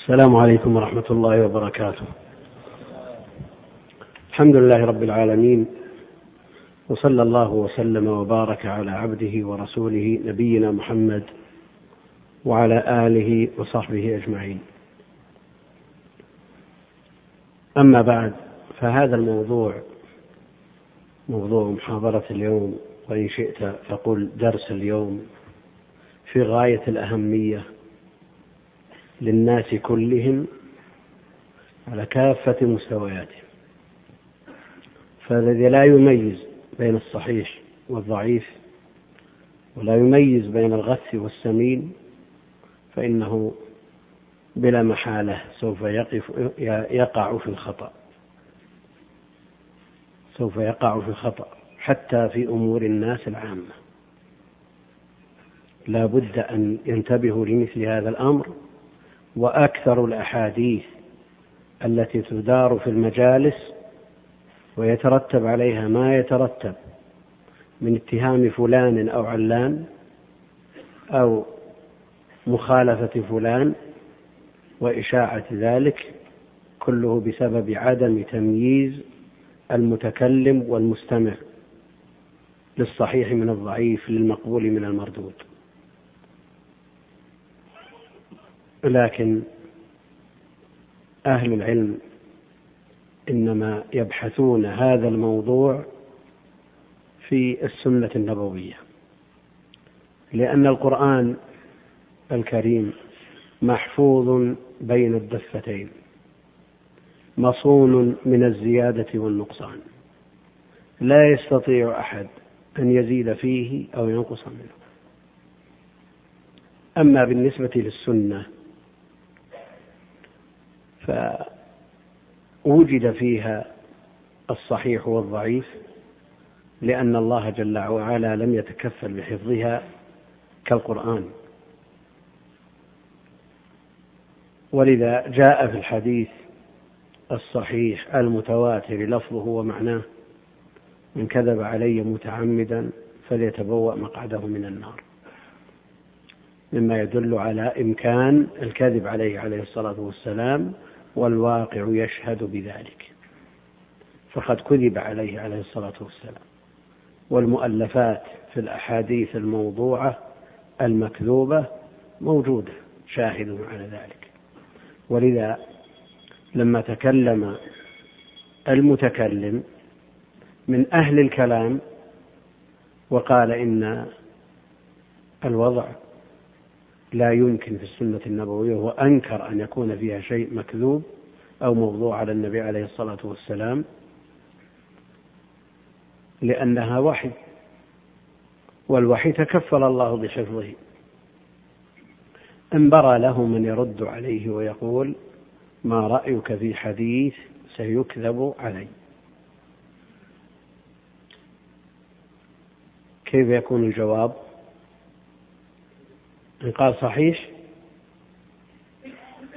السلام عليكم ورحمة الله وبركاته. الحمد لله رب العالمين وصلى الله وسلم وبارك على عبده ورسوله نبينا محمد وعلى آله وصحبه أجمعين. أما بعد فهذا الموضوع موضوع محاضرة اليوم وإن شئت فقل درس اليوم في غاية الأهمية للناس كلهم على كافة مستوياتهم. فالذي لا يميز بين الصحيح والضعيف ولا يميز بين الغث والسمين فإنه بلا محالة سوف يقف يقع في الخطأ. سوف يقع في الخطأ حتى في أمور الناس العامة. لا بد أن ينتبهوا لمثل هذا الأمر وأكثر الأحاديث التي تدار في المجالس ويترتب عليها ما يترتب من اتهام فلان أو علان أو مخالفة فلان وإشاعة ذلك كله بسبب عدم تمييز المتكلم والمستمع للصحيح من الضعيف للمقبول من المردود. لكن أهل العلم إنما يبحثون هذا الموضوع في السنة النبوية لأن القرآن الكريم محفوظ بين الدفتين مصون من الزيادة والنقصان لا يستطيع أحد أن يزيد فيه أو ينقص منه. أما بالنسبة للسنة فوجد فيها الصحيح والضعيف لأن الله جل وعلا لم يتكفل بحفظها كالقرآن. ولذا جاء في الحديث الصحيح المتواتر لفظه ومعناه من كذب علي متعمدا فليتبوأ مقعده من النار مما يدل على إمكان الكذب عليه عليه الصلاة والسلام والواقع يشهد بذلك. فقد كذب عليه عليه الصلاة والسلام. والمؤلفات في الأحاديث الموضوعة المكذوبة موجودة شاهد على ذلك. ولذا لما تكلم المتكلم من أهل الكلام وقال إن الوضع لا يمكن في السنة النبوية وأنكر أن يكون فيها شيء مكذوب أو موضوع على النبي عليه الصلاة والسلام لأنها وحي والوحي تكفل الله بحفظه. انبرى له من يرد عليه ويقول ما رأيك في حديث سيكذب علي. كيف يكون الجواب؟ إن قال صحيح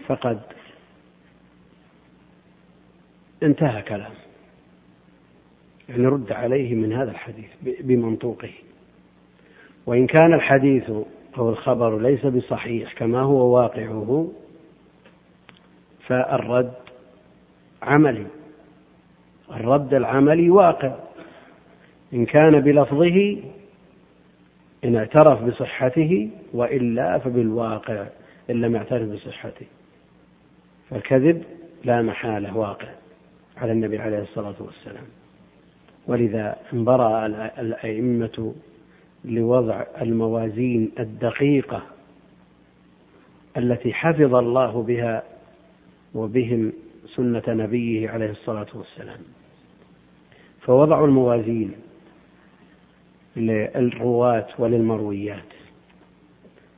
فقد انتهى كلام. يعني رد عليه من هذا الحديث بمنطوقه. وإن كان الحديث أو الخبر ليس بصحيح كما هو واقعه فالرد عملي. الرد العملي واقع. إن كان بلفظه إن اعترف بصحته وإلا فبالواقع إن لم يعترف بصحته. فالكذب لا محالة واقع على النبي عليه الصلاة والسلام. ولذا انبرأ الأئمة لوضع الموازين الدقيقة التي حفظ الله بها وبهم سنة نبيه عليه الصلاة والسلام. فوضعوا الموازين. للرواة وللمرويات.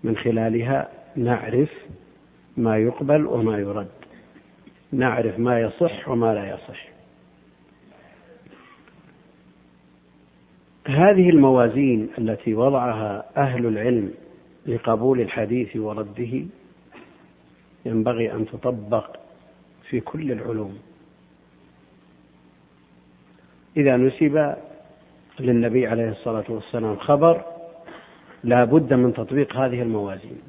من خلالها نعرف ما يقبل وما يرد. نعرف ما يصح وما لا يصح. هذه الموازين التي وضعها أهل العلم لقبول الحديث ورده ينبغي أن تطبق في كل العلوم. إذا نسب للنبي عليه الصلاة والسلام خبر لا بد من تطبيق هذه الموازين.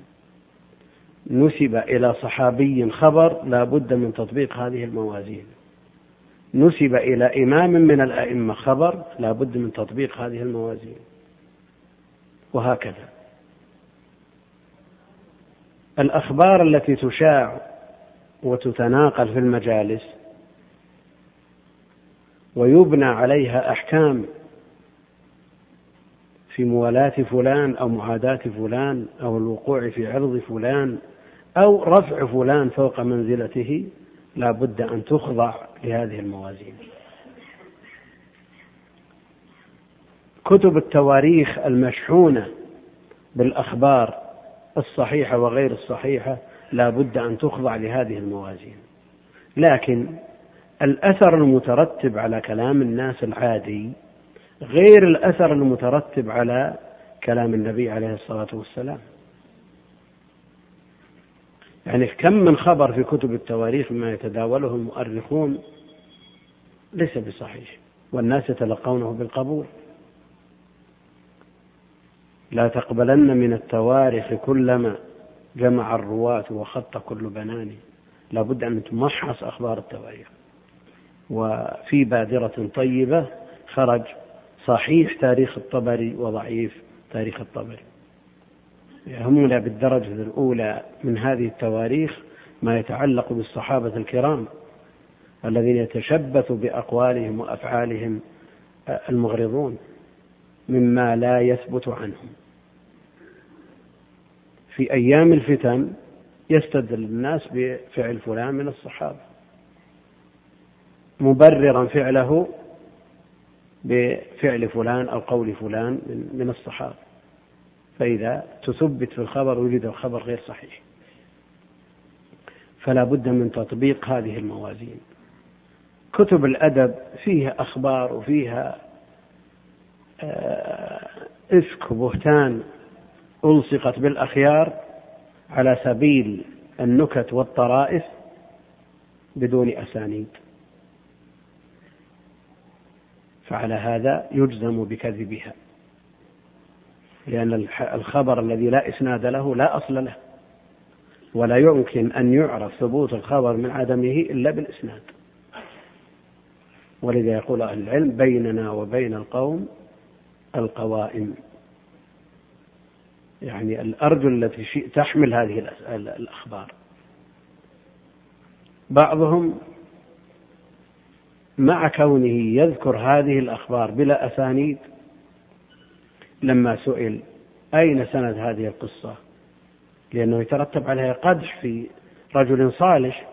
نسب إلى صحابي خبر لا بد من تطبيق هذه الموازين. نسب إلى إمام من الأئمة خبر لا بد من تطبيق هذه الموازين. وهكذا. الأخبار التي تشاع وتتناقل في المجالس ويبنى عليها أحكام في موالاة فلان أو معاداة فلان أو الوقوع في عرض فلان أو رفع فلان فوق منزلته لا بد أن تخضع لهذه الموازين. كتب التواريخ المشحونة بالأخبار الصحيحة وغير الصحيحة لا بد أن تخضع لهذه الموازين. لكن الأثر المترتب على كلام الناس العادي غير الأثر المترتب على كلام النبي عليه الصلاة والسلام. يعني كم من خبر في كتب التواريخ مما يتداوله المؤرخون ليس بصحيح والناس يتلقونه بالقبول. لا تقبلن من التواريخ كلما جمع الرواة وخط كل بنان. لابد أن تمحص أخبار التواريخ. وفي بادرة طيبة خرج صحيح تاريخ الطبري وضعيف تاريخ الطبري. يهمنا بالدرجة الأولى من هذه التواريخ ما يتعلق بالصحابة الكرام الذين يتشبث بأقوالهم وأفعالهم المغرضون مما لا يثبت عنهم. في أيام الفتن يستدل الناس بفعل فلان من الصحابة. مبررا فعله بفعل فلان أو قول فلان من الصحابة. فإذا تثبت في الخبر وجد الخبر غير صحيح. فلا بد من تطبيق هذه الموازين. كتب الأدب فيها أخبار وفيها آه، إفك وبهتان ألصقت بالأخيار على سبيل النكت والطرائف بدون أسانيد. فعلى هذا يجزم بكذبها. لأن الخبر الذي لا إسناد له لا أصل له. ولا يمكن أن يعرف ثبوت الخبر من عدمه إلا بالإسناد. ولذا يقول أهل العلم بيننا وبين القوم القوائم. يعني الأرجل التي تحمل هذه الأخبار. بعضهم مع كونه يذكر هذه الأخبار بلا أسانيد لما سئل أين سند هذه القصة؟ لأنه يترتب عليها قدح في رجل صالح.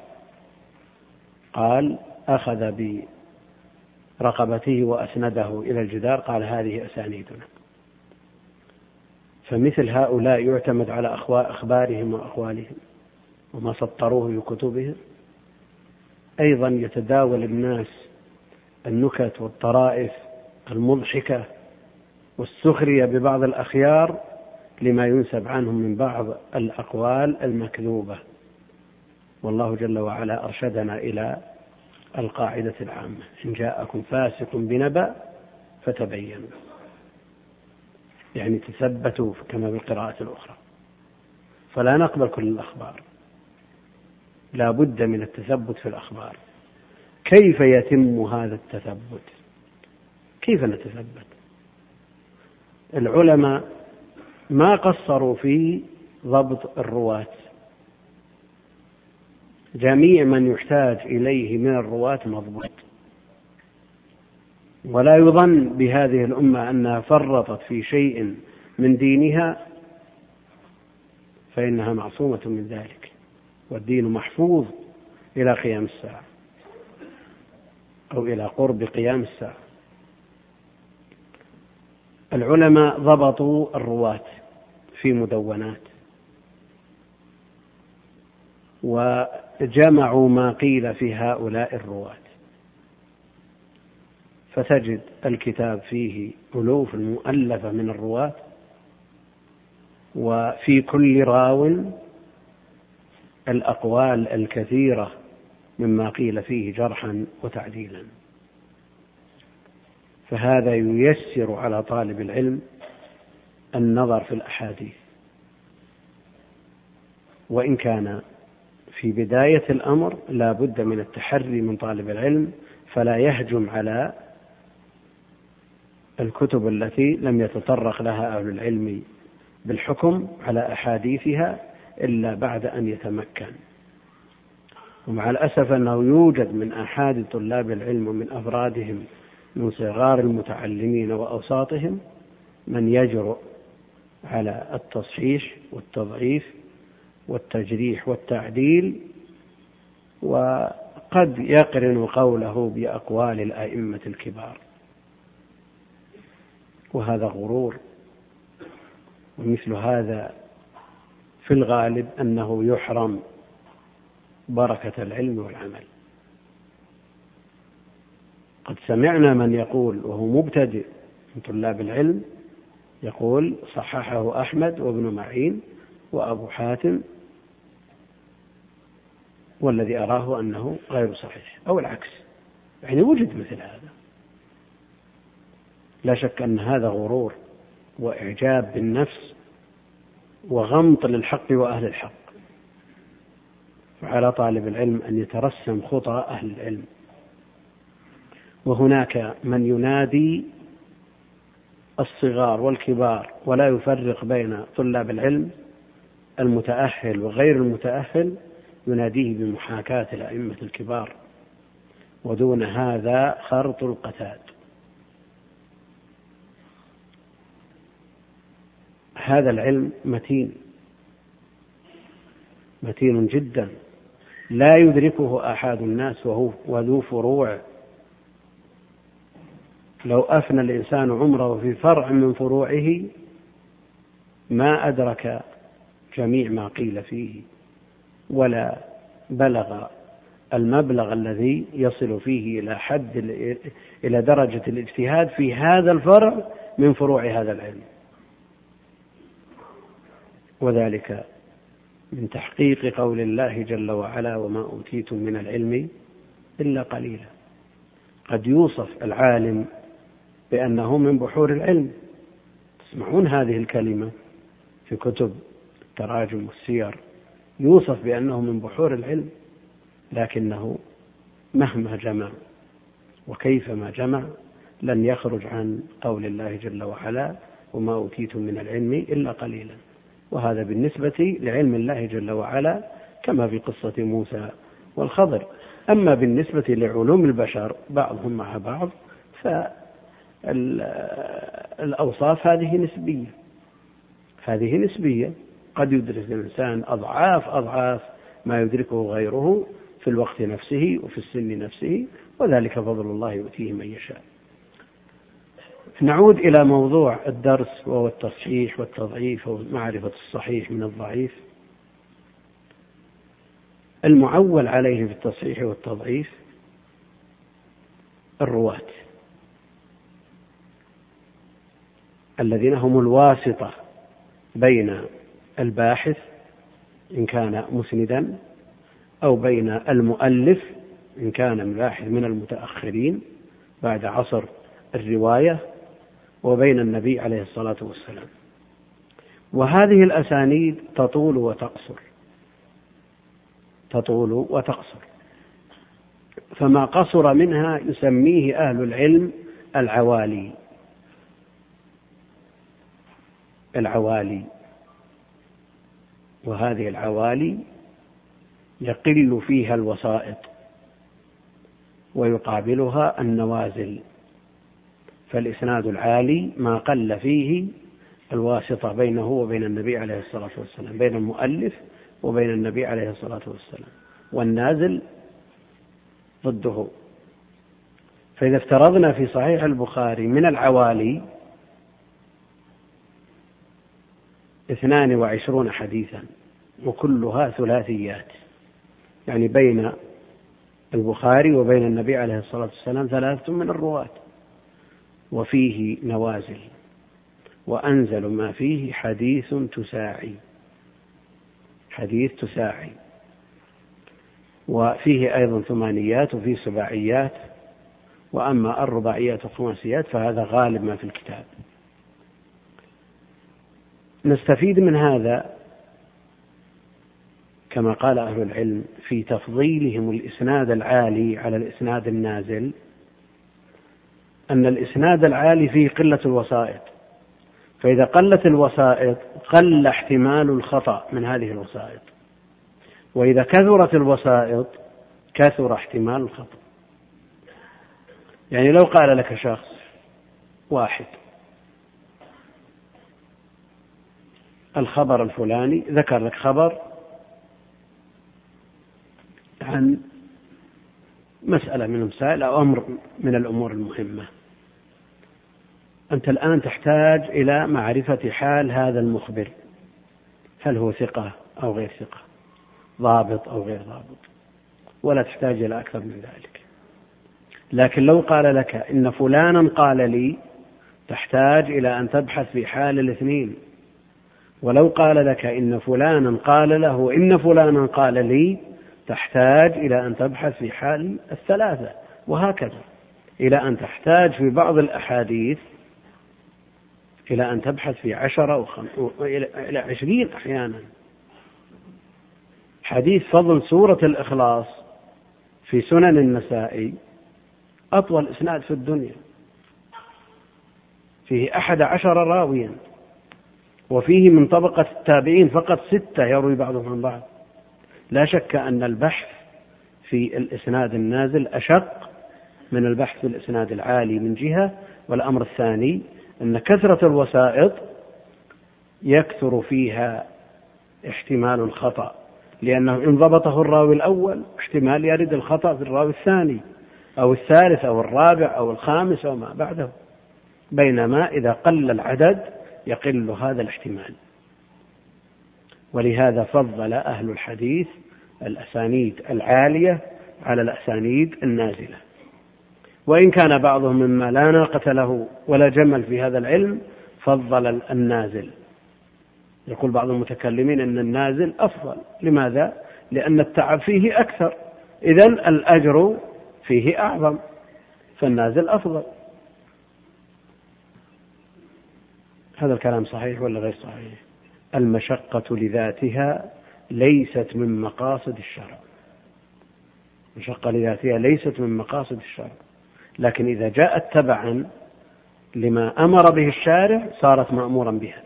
قال أخذ برقبته وأسنده إلى الجدار قال هذه أسانيدنا. فمثل هؤلاء يعتمد على أخبارهم وأقوالهم وما سطروه في كتبهم. أيضا يتداول الناس النكت والطرائف المضحكة والسخرية ببعض الأخيار لما ينسب عنهم من بعض الأقوال المكذوبة. والله جل وعلا أرشدنا إلى القاعدة العامة. إن جاءكم فاسق بنبأ فتبينوا. يعني تثبتوا كما في الأخرى. فلا نقبل كل الأخبار. لا بد من التثبت في الأخبار. كيف يتم هذا التثبت؟ كيف نتثبت؟ العلماء ما قصروا في ضبط الرواة. جميع من يحتاج إليه من الرواة مضبوط. ولا يظن بهذه الأمة أنها فرطت في شيء من دينها فإنها معصومة من ذلك والدين محفوظ إلى قيام الساعة. أو إلى قرب قيام الساعة. العلماء ضبطوا الرواة في مدونات وجمعوا ما قيل في هؤلاء الرواة. فتجد الكتاب فيه ألوف مؤلفة من الرواة وفي كل راو الأقوال الكثيرة مما قيل فيه جرحا وتعديلا. فهذا ييسر على طالب العلم النظر في الأحاديث. وإن كان في بداية الأمر لا بد من التحري من طالب العلم فلا يهجم على الكتب التي لم يتطرق لها أهل العلم بالحكم على أحاديثها إلا بعد أن يتمكن. ومع الأسف أنه يوجد من أحد طلاب العلم ومن أفرادهم من صغار المتعلمين وأوساطهم من يجرؤ على التصحيح والتضعيف والتجريح والتعديل وقد يقرن قوله بأقوال الأئمة الكبار. وهذا غرور ومثل هذا في الغالب أنه يحرم بركة العلم والعمل. قد سمعنا من يقول وهو مبتدئ من طلاب العلم يقول صححه أحمد وابن معين وأبو حاتم والذي أراه أنه غير صحيح أو العكس. يعني وجد مثل هذا. لا شك أن هذا غرور وإعجاب بالنفس وغمط للحق وأهل الحق. فعلى طالب العلم أن يترسم خطى أهل العلم. وهناك من ينادي الصغار والكبار ولا يفرق بين طلاب العلم المتأهل وغير المتأهل يناديه بمحاكاة الأئمة الكبار. ودون هذا خرط القتاد. هذا العلم متين. متين جدا. لا يدركه آحاد الناس وهو وذو فروع. لو أفنى الإنسان عمره في فرع من فروعه ما أدرك جميع ما قيل فيه ولا بلغ المبلغ الذي يصل فيه إلى حد إلى درجة الاجتهاد في هذا الفرع من فروع هذا العلم. وذلك من تحقيق قول الله جل وعلا وما أوتيتم من العلم إلا قليلا. قد يوصف العالم بأنه من بحور العلم. تسمعون هذه الكلمة في كتب التراجم والسير. يوصف بأنه من بحور العلم لكنه مهما جمع وكيفما جمع لن يخرج عن قول الله جل وعلا وما أوتيتم من العلم إلا قليلا. وهذا بالنسبة لعلم الله جل وعلا كما في قصة موسى والخضر. أما بالنسبة لعلوم البشر بعضهم مع بعض فالأوصاف هذه نسبية. هذه نسبية. قد يدرك الإنسان أضعاف أضعاف ما يدركه غيره في الوقت نفسه وفي السن نفسه وذلك فضل الله يؤتيه من يشاء. نعود إلى موضوع الدرس وهو التصحيح والتضعيف ومعرفة الصحيح من الضعيف. المعول عليه في التصحيح والتضعيف الرواة الذين هم الواسطة بين الباحث إن كان مسندا أو بين المؤلف إن كان الباحث من المتأخرين بعد عصر الرواية وبين النبي عليه الصلاة والسلام. وهذه الأسانيد تطول وتقصر. تطول وتقصر. فما قصر منها يسميه أهل العلم العوالي. العوالي. وهذه العوالي يقل فيها الوسائط ويقابلها النوازل. فالإسناد العالي ما قل فيه الواسطة بينه وبين النبي عليه الصلاة والسلام بين المؤلف وبين النبي عليه الصلاة والسلام والنازل ضده. فإذا افترضنا في صحيح البخاري من العوالي اثنان وعشرون حديثا وكلها ثلاثيات يعني بين البخاري وبين النبي عليه الصلاة والسلام ثلاثة من الرواة. وفيه نوازل. وأنزل ما فيه حديث تساعي. حديث تساعي. وفيه أيضا ثمانيات وفيه سباعيات وأما الرباعيات والخماسيات فهذا غالب ما في الكتاب. نستفيد من هذا كما قال أهل العلم في تفضيلهم الإسناد العالي على الإسناد النازل أن الإسناد العالي فيه قلة الوسائط. فإذا قلت الوسائط قل احتمال الخطأ من هذه الوسائط. وإذا كثرت الوسائط كثر احتمال الخطأ. يعني لو قال لك شخص واحد الخبر الفلاني ذكر لك خبر عن مسألة من المسائل أو أمر من الأمور المهمة. أنت الآن تحتاج إلى معرفة حال هذا المخبر. هل هو ثقة أو غير ثقة؟ ضابط أو غير ضابط. ولا تحتاج إلى أكثر من ذلك. لكن لو قال لك إن فلانا قال لي تحتاج إلى أن تبحث في حال الاثنين. ولو قال لك إن فلانا قال له إن فلانا قال لي تحتاج إلى أن تبحث في حال الثلاثة. وهكذا. إلى أن تحتاج في بعض الأحاديث إلى أن تبحث في عشرة وخم... إلى عشرين أحيانا. حديث فضل سورة الإخلاص في سنن النسائي أطول إسناد في الدنيا. فيه أحد عشر راويا وفيه من طبقة التابعين فقط ستة يروي بعضهم عن بعض. لا شك أن البحث في الإسناد النازل أشق من البحث في الإسناد العالي من جهة والأمر الثاني أن كثرة الوسائط يكثر فيها احتمال الخطأ لأنه إن ضبطه الراوي الأول احتمال يرد الخطأ في الراوي الثاني أو الثالث أو الرابع أو الخامس أو ما بعده. بينما إذا قل العدد يقل هذا الاحتمال. ولهذا فضل أهل الحديث الأسانيد العالية على الأسانيد النازلة. وإن كان بعضهم مما لا ناقة له ولا جمل في هذا العلم فضل النازل. يقول بعض المتكلمين أن النازل أفضل. لماذا؟ لأن التعب فيه أكثر. إذا الأجر فيه أعظم. فالنازل أفضل. هذا الكلام صحيح ولا غير صحيح؟ المشقة لذاتها ليست من مقاصد الشرع. المشقة لذاتها ليست من مقاصد الشرع. لكن إذا جاءت تبعا لما أمر به الشارع صارت مأمورا بها.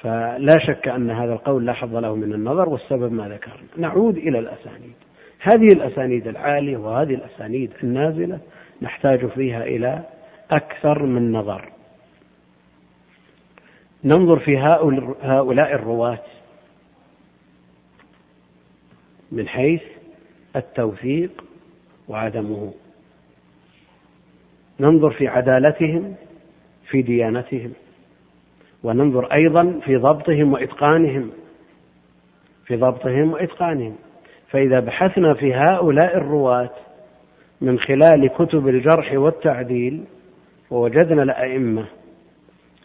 فلا شك أن هذا القول لا حظ له من النظر والسبب ما ذكرنا. نعود إلى الأسانيد. هذه الأسانيد العالية وهذه الأسانيد النازلة نحتاج فيها إلى أكثر من نظر. ننظر في هؤلاء الرواة من حيث التوثيق وعدمه. ننظر في عدالتهم في ديانتهم وننظر أيضا في ضبطهم وإتقانهم في ضبطهم وإتقانهم. فإذا بحثنا في هؤلاء الرواة من خلال كتب الجرح والتعديل ووجدنا الأئمة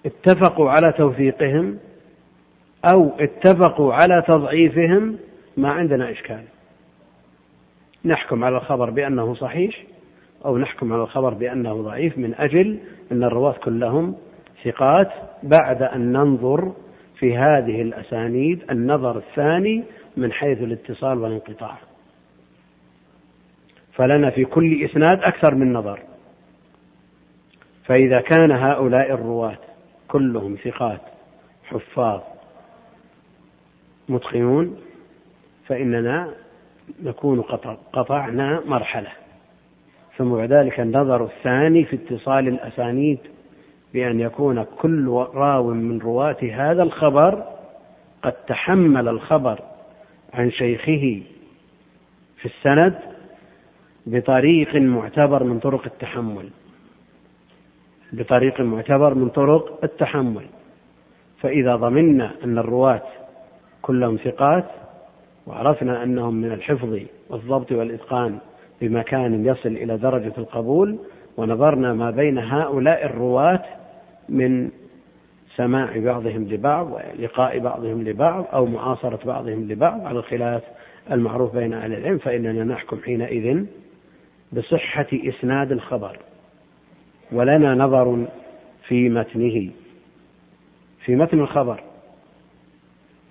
اتفقوا على توثيقهم أو اتفقوا على تضعيفهم ما عندنا إشكال. نحكم على الخبر بأنه صحيح أو نحكم على الخبر بأنه ضعيف من أجل أن الرواة كلهم ثقات بعد أن ننظر في هذه الأسانيد النظر الثاني من حيث الاتصال والانقطاع. فلنا في كل إسناد أكثر من نظر. فإذا كان هؤلاء الرواة كلهم ثقات حفاظ متقنون فإننا نكون قطعنا مرحلة. ثم بعد ذلك النظر الثاني في اتصال الأسانيد بأن يكون كل راو من رواة هذا الخبر قد تحمل الخبر عن شيخه في السند بطريق معتبر من طرق التحمل. بطريق معتبر من طرق التحمل. فإذا ضمنا أن الرواة كلهم ثقات وعرفنا أنهم من الحفظ والضبط والإتقان بمكان يصل إلى درجة القبول ونظرنا ما بين هؤلاء الرواة من سماع بعضهم لبعض ولقاء بعضهم لبعض أو معاصرة بعضهم لبعض على الخلاف المعروف بين أهل العلم فإننا نحكم حينئذ بصحة إسناد الخبر ولنا نظر في متنه في متن الخبر.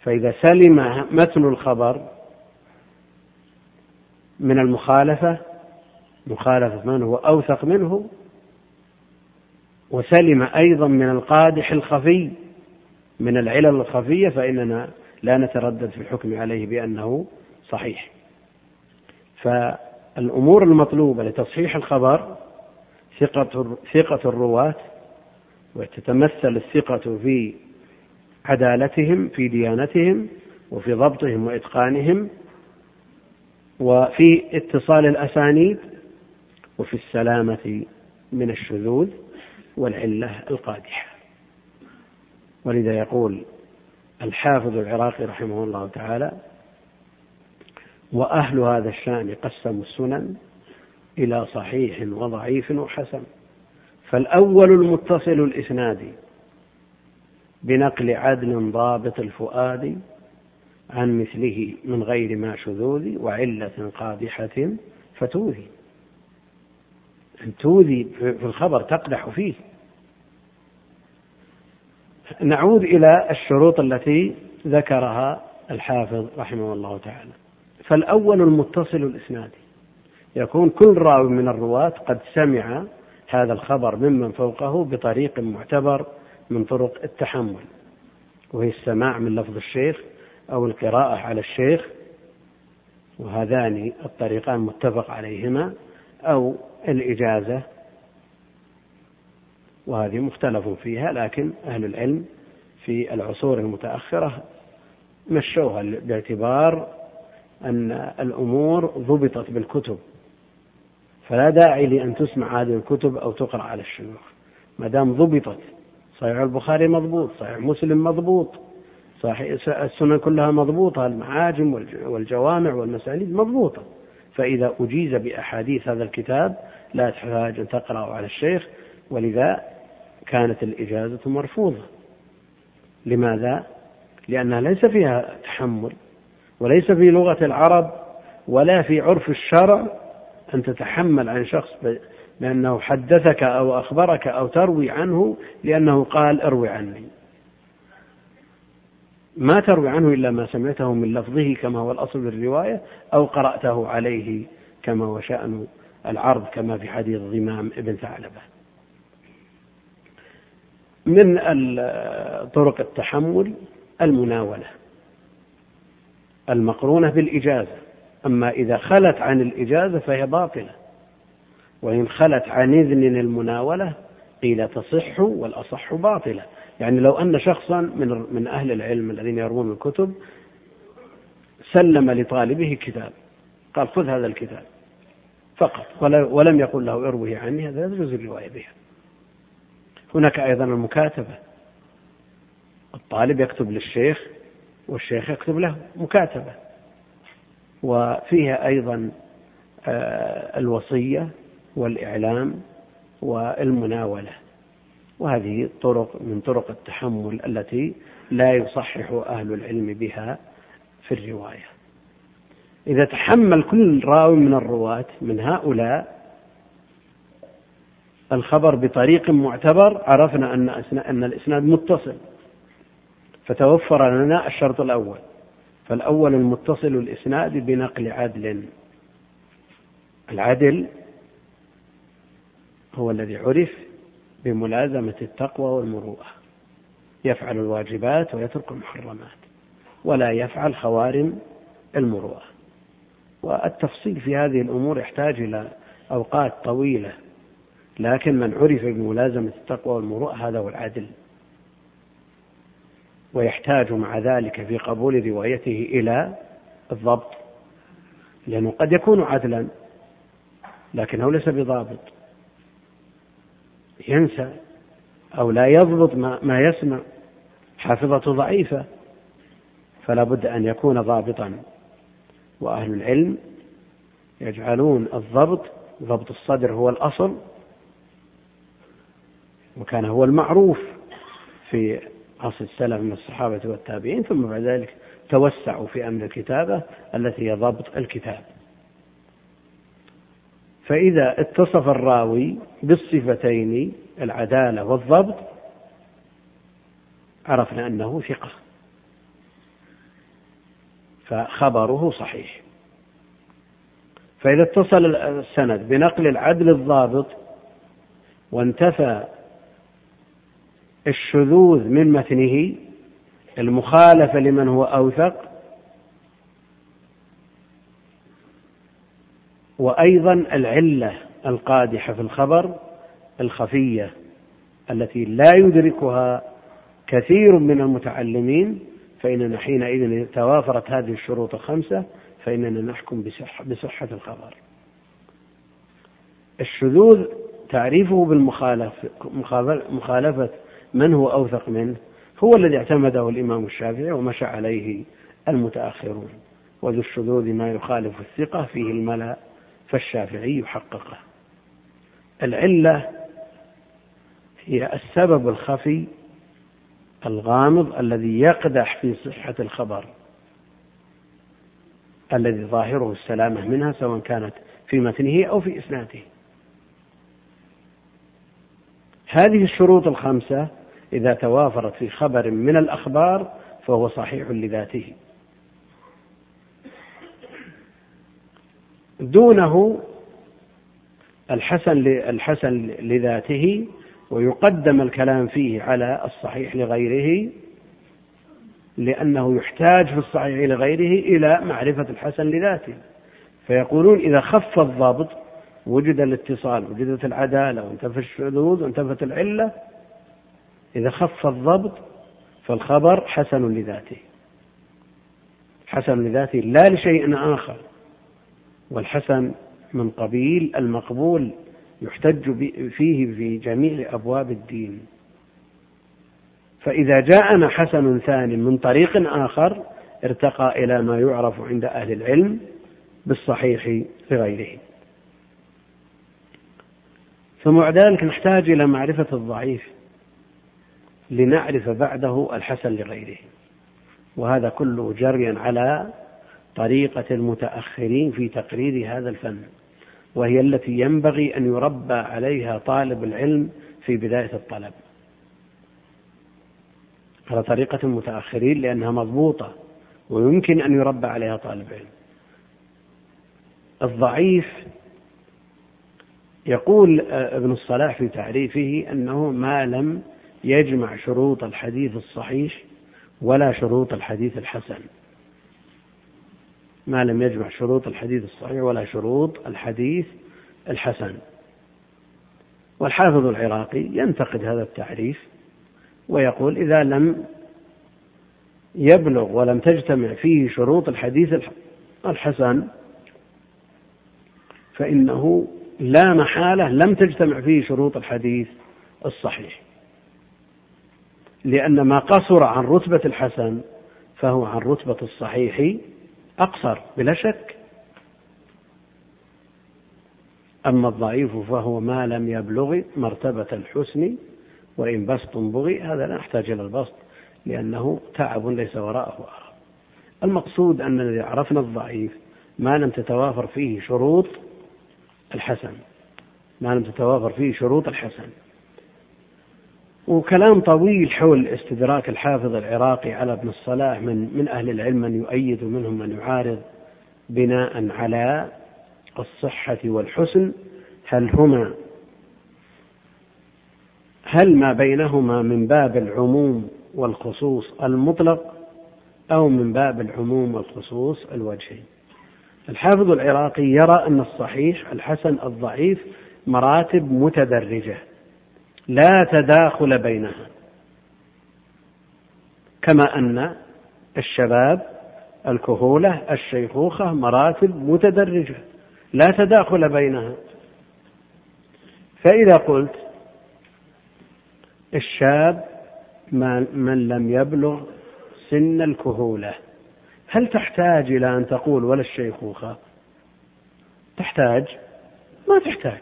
فإذا سلم متن الخبر من المخالفة مخالفة من هو أوثق منه وسلم أيضا من القادح الخفي من العلل الخفية فإننا لا نتردد في الحكم عليه بأنه صحيح. فالأمور المطلوبة لتصحيح الخبر ثقة الرواة وتتمثل الثقة في عدالتهم في ديانتهم وفي ضبطهم وإتقانهم وفي اتصال الأسانيد وفي السلامة من الشذوذ والعلة القادحة. ولذا يقول الحافظ العراقي رحمه الله تعالى وأهل هذا الشأن قسموا السنن إلى صحيح وضعيف وحسن فالأول المتصل الإسناد بنقل عدل ضابط الفؤاد عن مثله من غير ما شذوذ وعلة قادحة فتوذي. أن توذي في الخبر تقدح فيه. نعود إلى الشروط التي ذكرها الحافظ رحمه الله تعالى. فالأول المتصل الإسنادي. يكون كل راوي من الرواة قد سمع هذا الخبر ممن فوقه بطريق معتبر من طرق التحمل وهي السماع من لفظ الشيخ أو القراءة على الشيخ وهذان الطريقان متفق عليهما أو الإجازة وهذه مختلف فيها لكن أهل العلم في العصور المتأخرة مشوها باعتبار أن الأمور ضبطت بالكتب. فلا داعي لأن تسمع هذه الكتب أو تقرأ على الشيوخ. ما دام ضبطت صحيح البخاري مضبوط صحيح مسلم مضبوط صحيح السنن كلها مضبوطة المعاجم والجوامع والمسانيد مضبوطة فإذا أجيز بأحاديث هذا الكتاب لا تحتاج أن تقرأ على الشيخ ولذا كانت الإجازة مرفوضة لماذا؟ لأنها ليس فيها تحمل وليس في لغة العرب ولا في عرف الشرع أن تتحمل عن شخص بأنه حدثك أو أخبرك أو تروي عنه لأنه قال اروي عني. ما تروي عنه إلا ما سمعته من لفظه كما هو الأصل في الرواية أو قرأته عليه كما هو شأن العرض كما في حديث ضمام ابن ثعلبة. من طرق التحمل المناولة. المقرونة بالإجازة. أما إذا خلت عن الإجازة فهي باطلة. وإن خلت عن إذن المناولة قيل تصح والأصح باطلة. يعني لو أن شخصا من من أهل العلم الذين يروون الكتب سلم لطالبه كتاب. قال خذ هذا الكتاب فقط ولم يقل له اروه عني هذا يجوز الرواية بها. هناك أيضا المكاتبة. الطالب يكتب للشيخ والشيخ يكتب له مكاتبة. وفيها أيضا آه، الوصية والإعلام والمناولة. وهذه طرق من طرق التحمل التي لا يصحح أهل العلم بها في الرواية. إذا تحمل كل راوي من الرواة من هؤلاء الخبر بطريق معتبر عرفنا أن أن الإسناد متصل. فتوفر لنا الشرط الأول. فالأول المتصل الإسناد بنقل عدل. العدل هو الذي عرف بملازمة التقوى والمروءة. يفعل الواجبات ويترك المحرمات ولا يفعل خوارم المروءة. والتفصيل في هذه الأمور يحتاج إلى أوقات طويلة لكن من عرف بملازمة التقوى والمروءة هذا هو العدل. ويحتاج مع ذلك في قبول روايته إلى الضبط لأنه قد يكون عدلا لكنه ليس بضابط. ينسى أو لا يضبط ما, ما يسمع حافظته ضعيفة فلا بد أن يكون ضابطا. وأهل العلم يجعلون الضبط ضبط الصدر هو الأصل وكان هو المعروف في عصر السلف من الصحابة والتابعين ثم بعد ذلك توسعوا في أمر الكتابة التي هي ضبط الكتاب. فإذا اتصف الراوي بالصفتين العدالة والضبط عرفنا أنه ثقة. فخبره صحيح. فإذا اتصل السند بنقل العدل الضابط وانتفى الشذوذ من متنه المخالفة لمن هو أوثق وأيضا العلة القادحة في الخبر الخفية التي لا يدركها كثير من المتعلمين فإننا حينئذ إذا توافرت هذه الشروط الخمسة فإننا نحكم بصحة, بصحة الخبر. الشذوذ تعريفه بالمخالفة مخالفة من هو أوثق منه؟ هو الذي اعتمده الإمام الشافعي ومشى عليه المتأخرون. وذو الشذوذ ما يخالف الثقة فيه الملأ. فالشافعي يحققه. العلة هي السبب الخفي الغامض الذي يقدح في صحة الخبر. الذي ظاهره السلامة منها سواء كانت في متنه أو في إسناده. هذه الشروط الخمسة إذا توافرت في خبر من الأخبار فهو صحيح لذاته. دونه الحسن الحسن لذاته ويقدم الكلام فيه على الصحيح لغيره لأنه يحتاج في الصحيح لغيره إلى معرفة الحسن لذاته. فيقولون إذا خف الضبط وجد الاتصال وجدت العدالة وانتفى الشذوذ وانتفت العلة إذا خف الضبط فالخبر حسن لذاته. حسن لذاته لا لشيء آخر. والحسن من قبيل المقبول يحتج فيه في جميع أبواب الدين. فإذا جاءنا حسن ثاني من طريق آخر ارتقى إلى ما يعرف عند أهل العلم بالصحيح لغيره. ثم بعد ذلك نحتاج إلى معرفة الضعيف لنعرف بعده الحسن لغيره. وهذا كله جريا على طريقة المتأخرين في تقرير هذا الفن وهي التي ينبغي أن يربى عليها طالب العلم في بداية الطلب. على طريقة المتأخرين لأنها مضبوطة ويمكن أن يربى عليها طالب علم. الضعيف يقول ابن الصلاح في تعريفه أنه ما لم يجمع شروط الحديث الصحيح ولا شروط الحديث الحسن. ما لم يجمع شروط الحديث الصحيح ولا شروط الحديث الحسن. والحافظ العراقي ينتقد هذا التعريف ويقول إذا لم يبلغ ولم تجتمع فيه شروط الحديث الحسن فإنه لا محالة لم تجتمع فيه شروط الحديث الصحيح. لأن ما قصر عن رتبة الحسن فهو عن رتبة الصحيح أقصر بلا شك. أما الضعيف فهو ما لم يبلغ مرتبة الحسن وإن بسط بغي هذا لا نحتاج إلى البسط لأنه تعب ليس وراءه آخر المقصود أن الذي عرفنا الضعيف ما لم تتوافر فيه شروط الحسن. ما لم تتوافر فيه شروط الحسن. وكلام طويل حول استدراك الحافظ العراقي على ابن الصلاح من من أهل العلم من يؤيد ومنهم من يعارض بناء على الصحة والحسن. هل هما هل ما بينهما من باب العموم والخصوص المطلق أو من باب العموم والخصوص الوجهي الحافظ العراقي يرى أن الصحيح الحسن الضعيف مراتب متدرجة. لا تداخل بينها. كما أن الشباب الكهولة الشيخوخة مراتب متدرجة. لا تداخل بينها. فإذا قلت الشاب من لم يبلغ سن الكهولة هل تحتاج إلى أن تقول ولا الشيخوخة؟ تحتاج. ما تحتاج.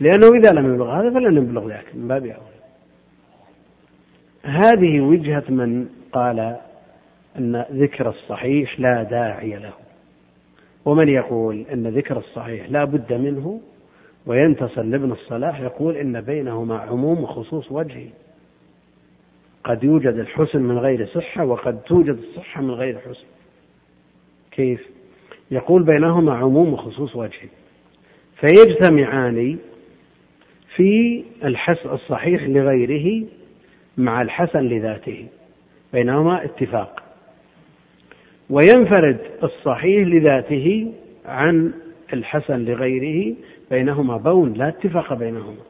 لأنه إذا لم يبلغ هذا فلن يبلغ ذاك من باب أولى هذه وجهة من قال أن ذكر الصحيح لا داعي له. ومن يقول أن ذكر الصحيح لا بد منه وينتصر لابن الصلاح يقول إن بينهما عموم وخصوص وجهي. قد يوجد الحسن من غير صحة وقد توجد الصحة من غير حسن. كيف؟ يقول بينهما عموم وخصوص وجه فيجتمعان في الحس الصحيح لغيره مع الحسن لذاته بينهما اتفاق. وينفرد الصحيح لذاته عن الحسن لغيره بينهما بون لا اتفاق بينهما.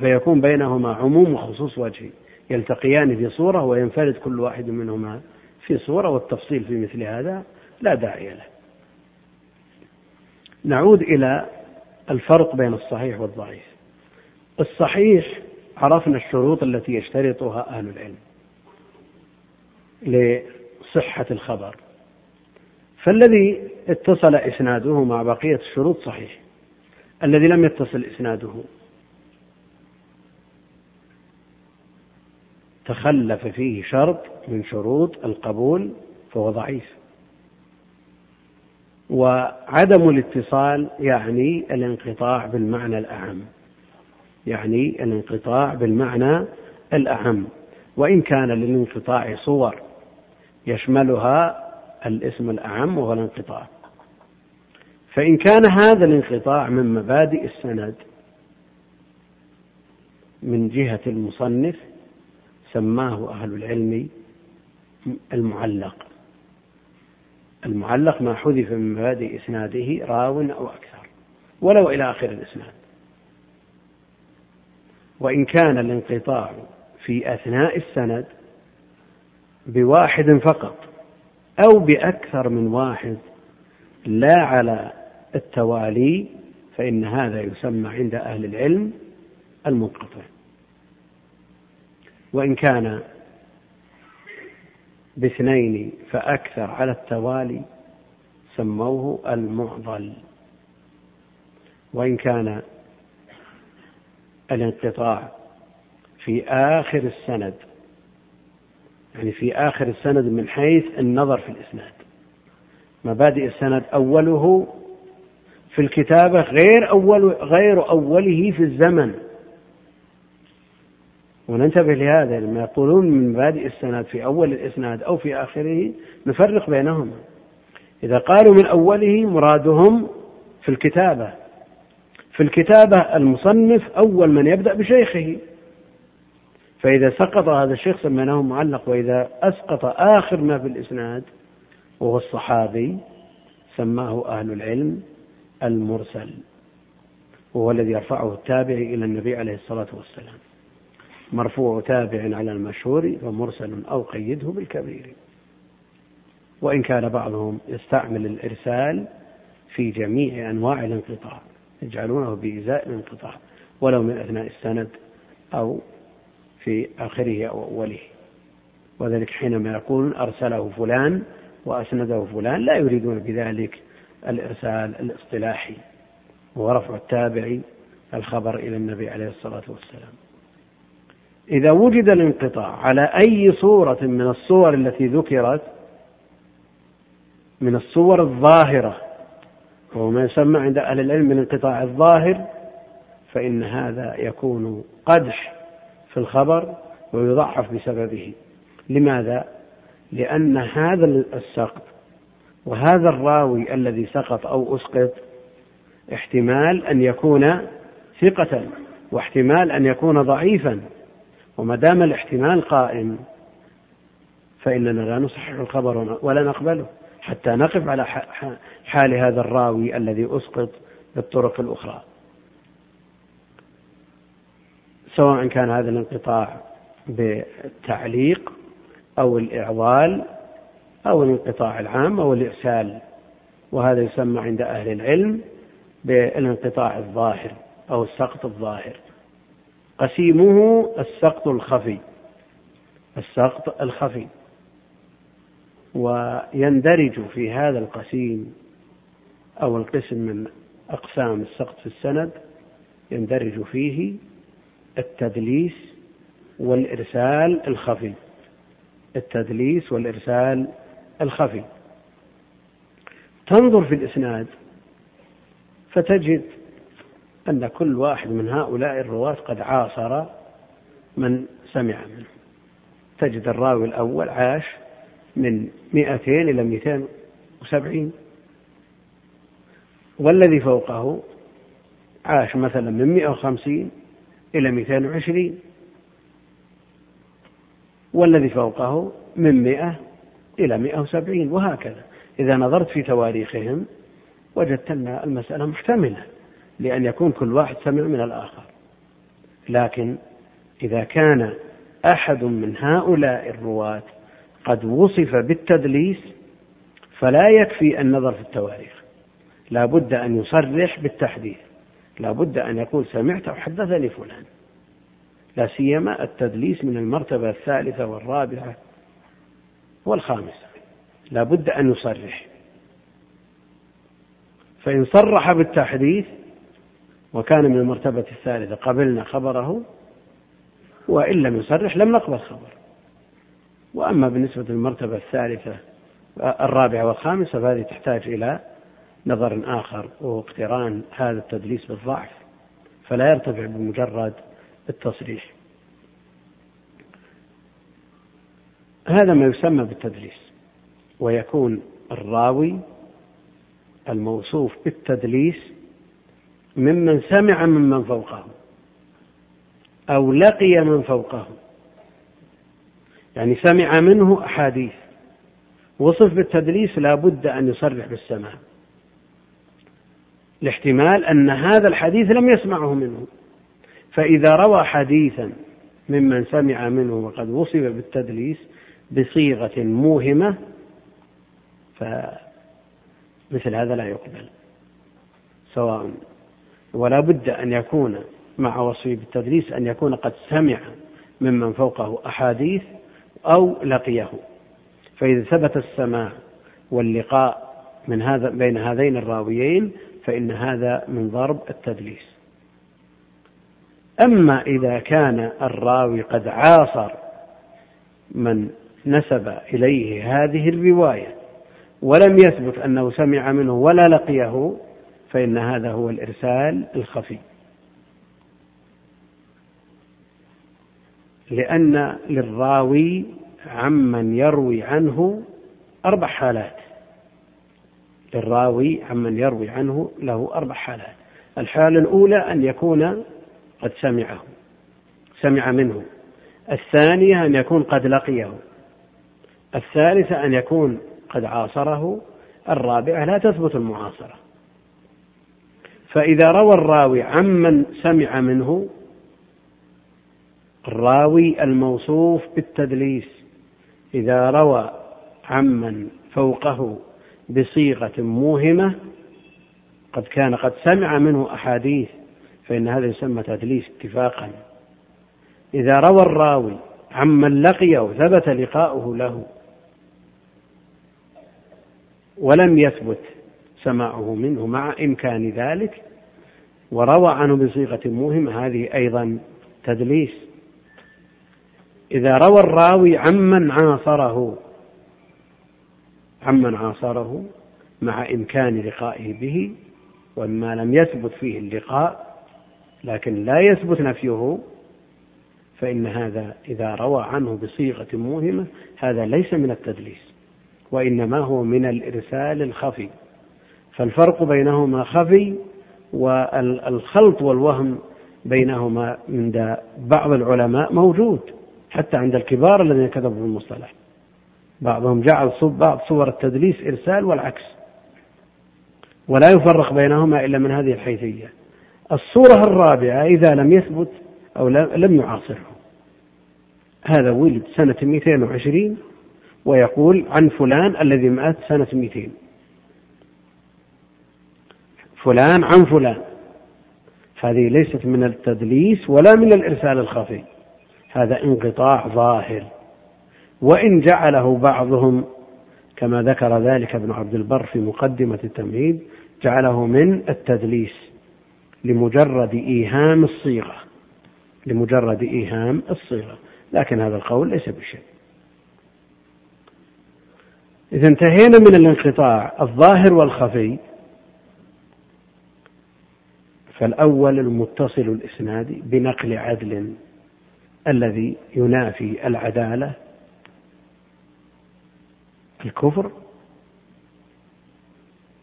فيكون بينهما عموم وخصوص وجه يلتقيان في صورة وينفرد كل واحد منهما في صورة والتفصيل في مثل هذا لا داعي له. نعود إلى الفرق بين الصحيح والضعيف. الصحيح عرفنا الشروط التي يشترطها أهل العلم لصحة الخبر. فالذي اتصل إسناده مع بقية الشروط صحيح. الذي لم يتصل إسناده تخلف فيه شرط من شروط القبول فهو ضعيف. وعدم الاتصال يعني الانقطاع بالمعنى الأعم يعني الانقطاع بالمعنى الأعم وإن كان للانقطاع صور يشملها الاسم الأعم وهو الانقطاع. فإن كان هذا الانقطاع من مبادئ السند من جهة المصنف سماه أهل العلم المعلق. المعلق ما حذف من مبادئ إسناده راو أو أكثر ولو إلى آخر الإسناد. وإن كان الانقطاع في أثناء السند بواحد فقط أو بأكثر من واحد لا على التوالي فإن هذا يسمى عند أهل العلم المنقطع. وإن كان باثنين فأكثر على التوالي سموه المعضل. وإن كان الانقطاع في آخر السند يعني في آخر السند من حيث النظر في الإسناد. مبادئ السند أوله في الكتابة غير أول غير أوله في الزمن. وننتبه لهذا لما يقولون من مبادئ السند في أول الإسناد أو في آخره نفرق بينهما إذا قالوا من أوله مرادهم في الكتابة. في الكتابة المصنف أول من يبدأ بشيخه. فإذا سقط هذا الشيخ سميناه معلق وإذا أسقط آخر ما في الإسناد وهو الصحابي سماه أهل العلم المرسل وهو الذي يرفعه التابع إلى النبي عليه الصلاة والسلام. مرفوع تابع على المشهور ومرسل أو قيده بالكبير. وإن كان بعضهم يستعمل الإرسال في جميع أنواع الانقطاع يجعلونه بإزاء الانقطاع ولو من أثناء السند أو في آخره أو أوله. وذلك حينما يقول أرسله فلان وأسنده فلان لا يريدون بذلك الإرسال الاصطلاحي ورفع التابع الخبر إلى النبي عليه الصلاة والسلام. إذا وجد الانقطاع على أي صورة من الصور التي ذكرت من الصور الظاهرة وهو ما يسمى عند أهل العلم بالانقطاع الظاهر فإن هذا يكون قدح في الخبر ويضعف بسببه لماذا؟ لأن هذا السقط وهذا الراوي الذي سقط أو أسقط احتمال أن يكون ثقة واحتمال أن يكون ضعيفا وما دام الاحتمال قائم فإننا لا نصحح الخبر ولا نقبله حتى نقف على حال هذا الراوي الذي أسقط بالطرق الأخرى. سواء كان هذا الانقطاع بالتعليق أو الإعضال أو الانقطاع العام أو الإرسال وهذا يسمى عند أهل العلم بالانقطاع الظاهر أو السقط الظاهر. قسيمه السقط الخفي. السقط الخفي. ويندرج في هذا القسيم أو القسم من أقسام السقط في السند يندرج فيه التدليس والإرسال الخفي. التدليس والإرسال الخفي. تنظر في الإسناد فتجد أن كل واحد من هؤلاء الرواة قد عاصر من سمع منه. تجد الراوي الأول عاش من مئتين إلى مئتين وسبعين. والذي فوقه عاش مثلا من مئة وخمسين إلى مئتين وعشرين. والذي فوقه من مئة إلى مئة وسبعين وهكذا. إذا نظرت في تواريخهم وجدت أن المسألة محتملة. لأن يكون كل واحد سمع من الآخر. لكن إذا كان أحد من هؤلاء الرواة قد وصف بالتدليس فلا يكفي النظر في التواريخ. لا بد أن يصرح بالتحديث. لا بد أن يقول سمعت أو حدثني فلان. لا سيما التدليس من المرتبة الثالثة والرابعة والخامسة. لا بد أن يصرح. فإن صرح بالتحديث وكان من المرتبة الثالثة. قبلنا خبره وإن لم يصرح لم نقبل خبر وأما بالنسبة للمرتبة الثالثة الرابعة والخامسة فهذه تحتاج إلى نظر آخر واقتران هذا التدليس بالضعف. فلا يرتفع بمجرد التصريح. هذا ما يسمى بالتدليس ويكون الراوي الموصوف بالتدليس ممن سمع ممن فوقه أو لقي من فوقه يعني سمع منه أحاديث. وصف بالتدليس لا بد أن يصرح بالسماع. لاحتمال أن هذا الحديث لم يسمعه منه. فإذا روى حديثا ممن سمع منه وقد وصف بالتدليس بصيغة موهمة فمثل هذا لا يقبل. سواء ولا بد أن يكون مع وصفه بالتدليس أن يكون قد سمع ممن فوقه أحاديث أو لقيه. فإذا ثبت السماع واللقاء من هذا بين هذين الراويين فإن هذا من ضرب التدليس. أما إذا كان الراوي قد عاصر من نسب إليه هذه الرواية ولم يثبت أنه سمع منه ولا لقيه فإن هذا هو الإرسال الخفي. لأن للراوي عمن يروي عنه أربع حالات. للراوي عمن يروي عنه له أربع حالات. الحالة الأولى أن يكون قد سمعه سمع منه. الثانية أن يكون قد لقيه. الثالثة أن يكون قد عاصره. الرابعة لا تثبت المعاصرة. فإذا روى الراوي عمن سمع منه الراوي الموصوف بالتدليس. إذا روى عمن فوقه بصيغة موهمة قد كان قد سمع منه أحاديث فإن هذا يسمى تدليس اتفاقا. إذا روى الراوي عمن لقيه ثبت لقاؤه له ولم يثبت. سماعه منه مع إمكان ذلك وروى عنه بصيغة موهمة هذه أيضا تدليس. إذا روى الراوي عمن عاصره عمن عاصره مع إمكان لقائه به وما لم يثبت فيه اللقاء لكن لا يثبت نفيه فإن هذا إذا روى عنه بصيغة موهمة هذا ليس من التدليس وإنما هو من الإرسال الخفي. فالفرق بينهما خفي والخلط والوهم بينهما عند بعض العلماء موجود حتى عند الكبار الذين كتبوا في المصطلح. بعضهم جعل بعض صور التدليس إرسال والعكس. ولا يفرق بينهما إلا من هذه الحيثية. الصورة الرابعة إذا لم يثبت أو لم يعاصره. هذا ولد سنة 220 ويقول عن فلان الذي مات سنة 200 فلان عن فلان. هذه ليست من التدليس ولا من الإرسال الخفي. هذا انقطاع ظاهر. وإن جعله بعضهم كما ذكر ذلك ابن عبد البر في مقدمة التمهيد جعله من التدليس لمجرد إيهام الصيغة. لمجرد إيهام الصيغة. لكن هذا القول ليس بشيء. إذا انتهينا من الانقطاع الظاهر والخفي. فالأول المتصل الإسناد بنقل عدل الذي ينافي العدالة الكفر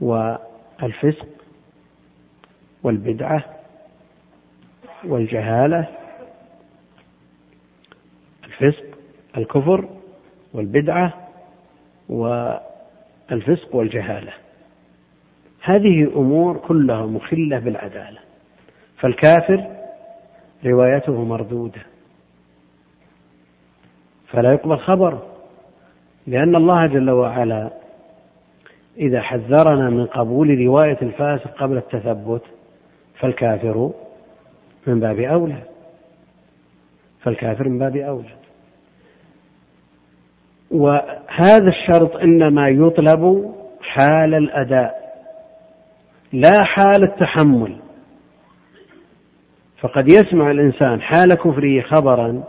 والفسق والبدعة والجهالة الفسق الكفر والبدعة والفسق والجهالة. هذه أمور كلها مخلة بالعدالة. فالكافر روايته مردودة. فلا يقبل خبره لأن الله جل وعلا إذا حذرنا من قبول رواية الفاسق قبل التثبت فالكافر من باب أولى. فالكافر من باب أولى. وهذا الشرط إنما يطلب حال الأداء لا حال التحمل. فقد يسمع الإنسان حال كفره خبرا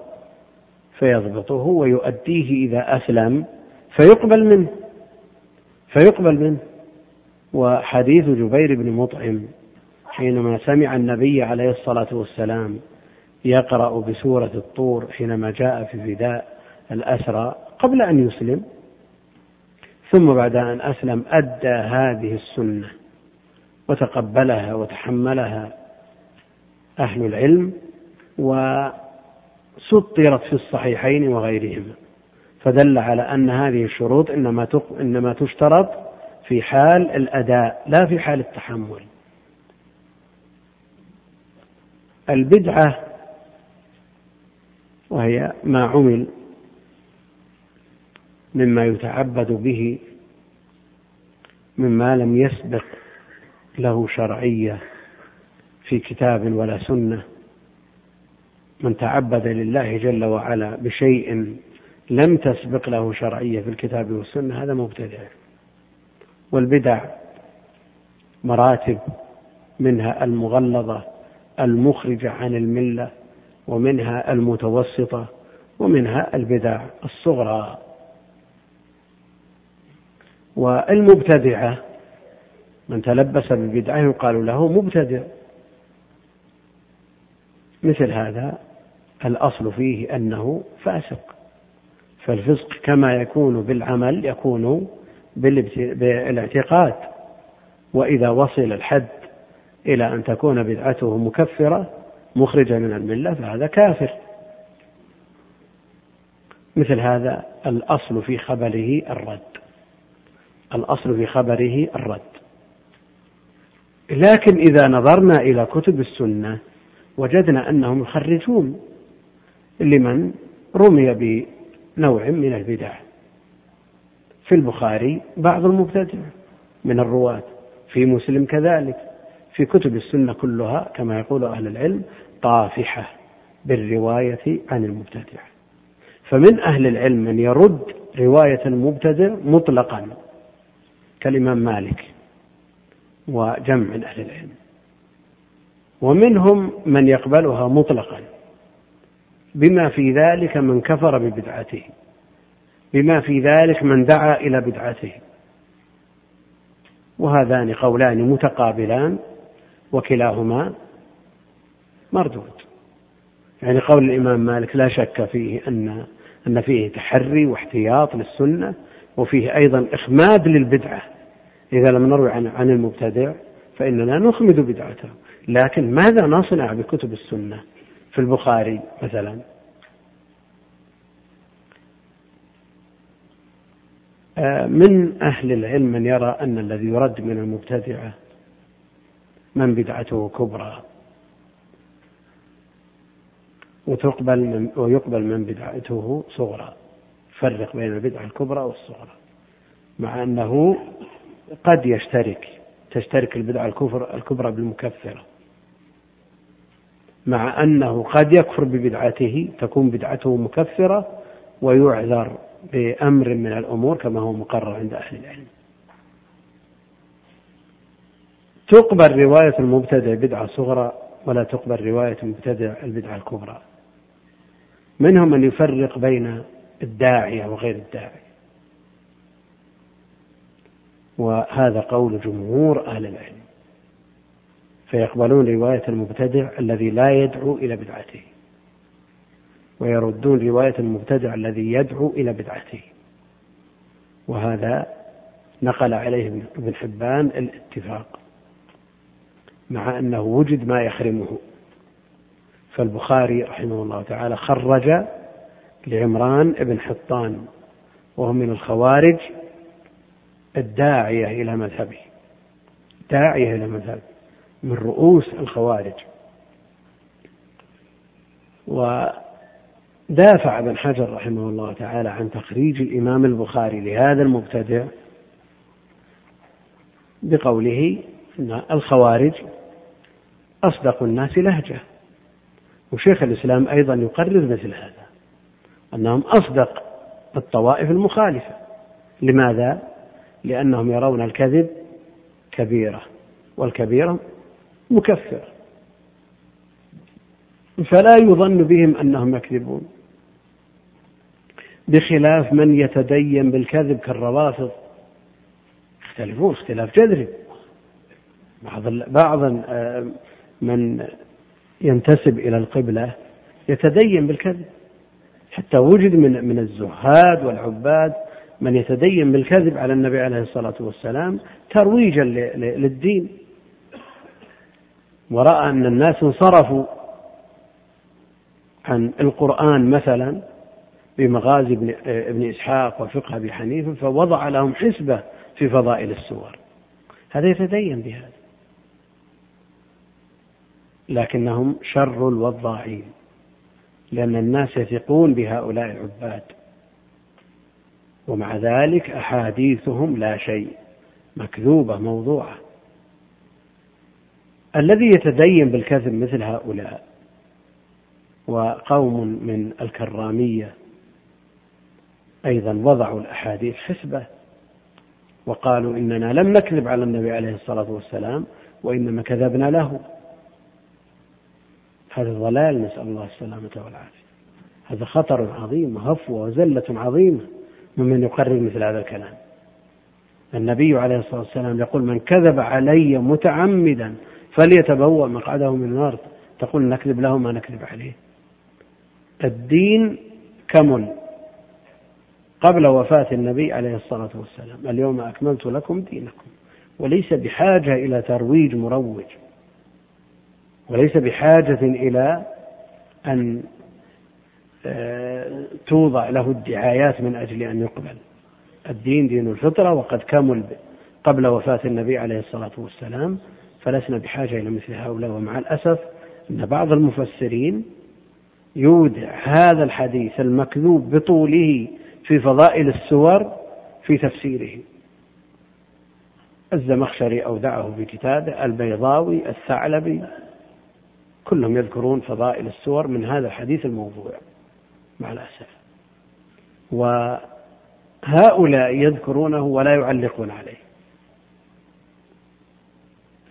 فيضبطه ويؤديه إذا أسلم فيقبل منه فيقبل منه. وحديث جبير بن مطعم حينما سمع النبي عليه الصلاة والسلام يقرأ بسورة الطور حينما جاء في فداء الأسرى قبل أن يسلم ثم بعد أن أسلم أدى هذه السنة وتقبلها وتحملها أهل العلم وسطرت في الصحيحين وغيرهما فدل على أن هذه الشروط إنما إنما تشترط في حال الأداء لا في حال التحمل. البدعة وهي ما عمل مما يتعبد به مما لم يسبق له شرعية. في كتاب ولا سنة. من تعبد لله جل وعلا بشيء لم تسبق له شرعية في الكتاب والسنة هذا مبتدع. والبدع مراتب منها المغلظة المخرجة عن الملة ومنها المتوسطة ومنها البدع الصغرى. والمبتدعة من تلبس ببدعة يقال له مبتدع. مثل هذا الأصل فيه أنه فاسق. فالفسق كما يكون بالعمل يكون بالاعتقاد. وإذا وصل الحد إلى أن تكون بدعته مكفرة مخرجة من الملة فهذا كافر. مثل هذا الأصل في خبره الرد. الأصل في خبره الرد. لكن إذا نظرنا إلى كتب السنة وجدنا أنهم يخرجون لمن رمي بنوع من البدع. في البخاري بعض المبتدع من الرواة في مسلم كذلك في كتب السنة كلها كما يقول أهل العلم طافحة بالرواية عن المبتدع. فمن أهل العلم من يرد رواية المبتدع مطلقا كالإمام مالك وجمع من أهل العلم. ومنهم من يقبلها مطلقا. بما في ذلك من كفر ببدعته. بما في ذلك من دعا إلى بدعته. وهذان قولان متقابلان وكلاهما مردود. يعني قول الإمام مالك لا شك فيه أن أن فيه تحري واحتياط للسنة وفيه أيضا إخماد للبدعة. إذا لم نروي عن عن المبتدع فإننا نخمد بدعته. لكن ماذا نصنع بكتب السنة؟ في البخاري مثلا. آه، من أهل العلم من يرى أن الذي يرد من المبتدعة من بدعته كبرى؟ وتقبل من ويقبل من بدعته صغرى. فرق بين البدعة الكبرى والصغرى. مع أنه قد يشترك تشترك البدعة الكفر الكبرى بالمكفرة. مع أنه قد يكفر ببدعته تكون بدعته مكفرة ويعذر بأمر من الأمور كما هو مقرر عند أهل العلم. تقبل رواية المبتدع بدعة صغرى ولا تقبل رواية المبتدع البدعة الكبرى. منهم من يفرق بين الداعية وغير الداعية وهذا قول جمهور أهل العلم. فيقبلون رواية المبتدع الذي لا يدعو إلى بدعته. ويردون رواية المبتدع الذي يدعو إلى بدعته. وهذا نقل عليه ابن حبان الاتفاق مع أنه وجد ما يحرمه. فالبخاري رحمه الله تعالى خرج لعمران بن حطان وهو من الخوارج الداعية إلى مذهبه. داعية إلى مذهبه من رؤوس الخوارج. ودافع ابن حجر رحمه الله تعالى عن تخريج الإمام البخاري لهذا المبتدع بقوله أن الخوارج أصدق الناس لهجة. وشيخ الإسلام أيضا يقرر مثل هذا أنهم أصدق الطوائف المخالفة. لماذا؟ لأنهم يرون الكذب كبيرة والكبيرة مكفرة فلا يظن بهم أنهم يكذبون. بخلاف من يتدين بالكذب كالروافض. يختلفون اختلاف جذري. بعض بعض آه، من ينتسب إلى القبلة يتدين بالكذب. حتى وجد من من الزهاد والعباد من يتدين بالكذب على النبي عليه الصلاة والسلام ترويجا للدين. ورأى أن الناس انصرفوا عن القرآن مثلا بمغازي ابن, ابن إسحاق وفقه أبي حنيفة فوضع لهم حسبة في فضائل السور. هذا يتدين بهذا. لكنهم شر الوضاعين لأن الناس يثقون بهؤلاء العباد. ومع ذلك أحاديثهم لا شيء مكذوبة موضوعة. الذي يتدين بالكذب مثل هؤلاء وقوم من الكرامية أيضا وضعوا الأحاديث حسبة وقالوا إننا لم نكذب على النبي عليه الصلاة والسلام وإنما كذبنا له. هذا ضلال نسأل الله السلامة والعافية. هذا خطر عظيم وهفوة وزلة عظيمة ممن يقرر مثل هذا الكلام. النبي عليه الصلاة والسلام يقول من كذب علي متعمدا فليتبوأ مقعده من النار. تقول نكذب له ما نكذب عليه. الدين كمل قبل وفاة النبي عليه الصلاة والسلام. اليوم أكملت لكم دينكم. وليس بحاجة إلى ترويج مروج. وليس بحاجة إلى أن آه، توضع له الدعايات من أجل أن يقبل. الدين دين الفطرة وقد كمل قبل وفاة النبي عليه الصلاة والسلام. فلسنا بحاجة إلى مثل هؤلاء. ومع الأسف أن بعض المفسرين يودع هذا الحديث المكذوب بطوله في فضائل السور في تفسيره. الزمخشري أودعه في كتابه البيضاوي الثعلبي. كلهم يذكرون فضائل السور من هذا الحديث الموضوع مع الأسف. وهؤلاء يذكرونه ولا يعلقون عليه.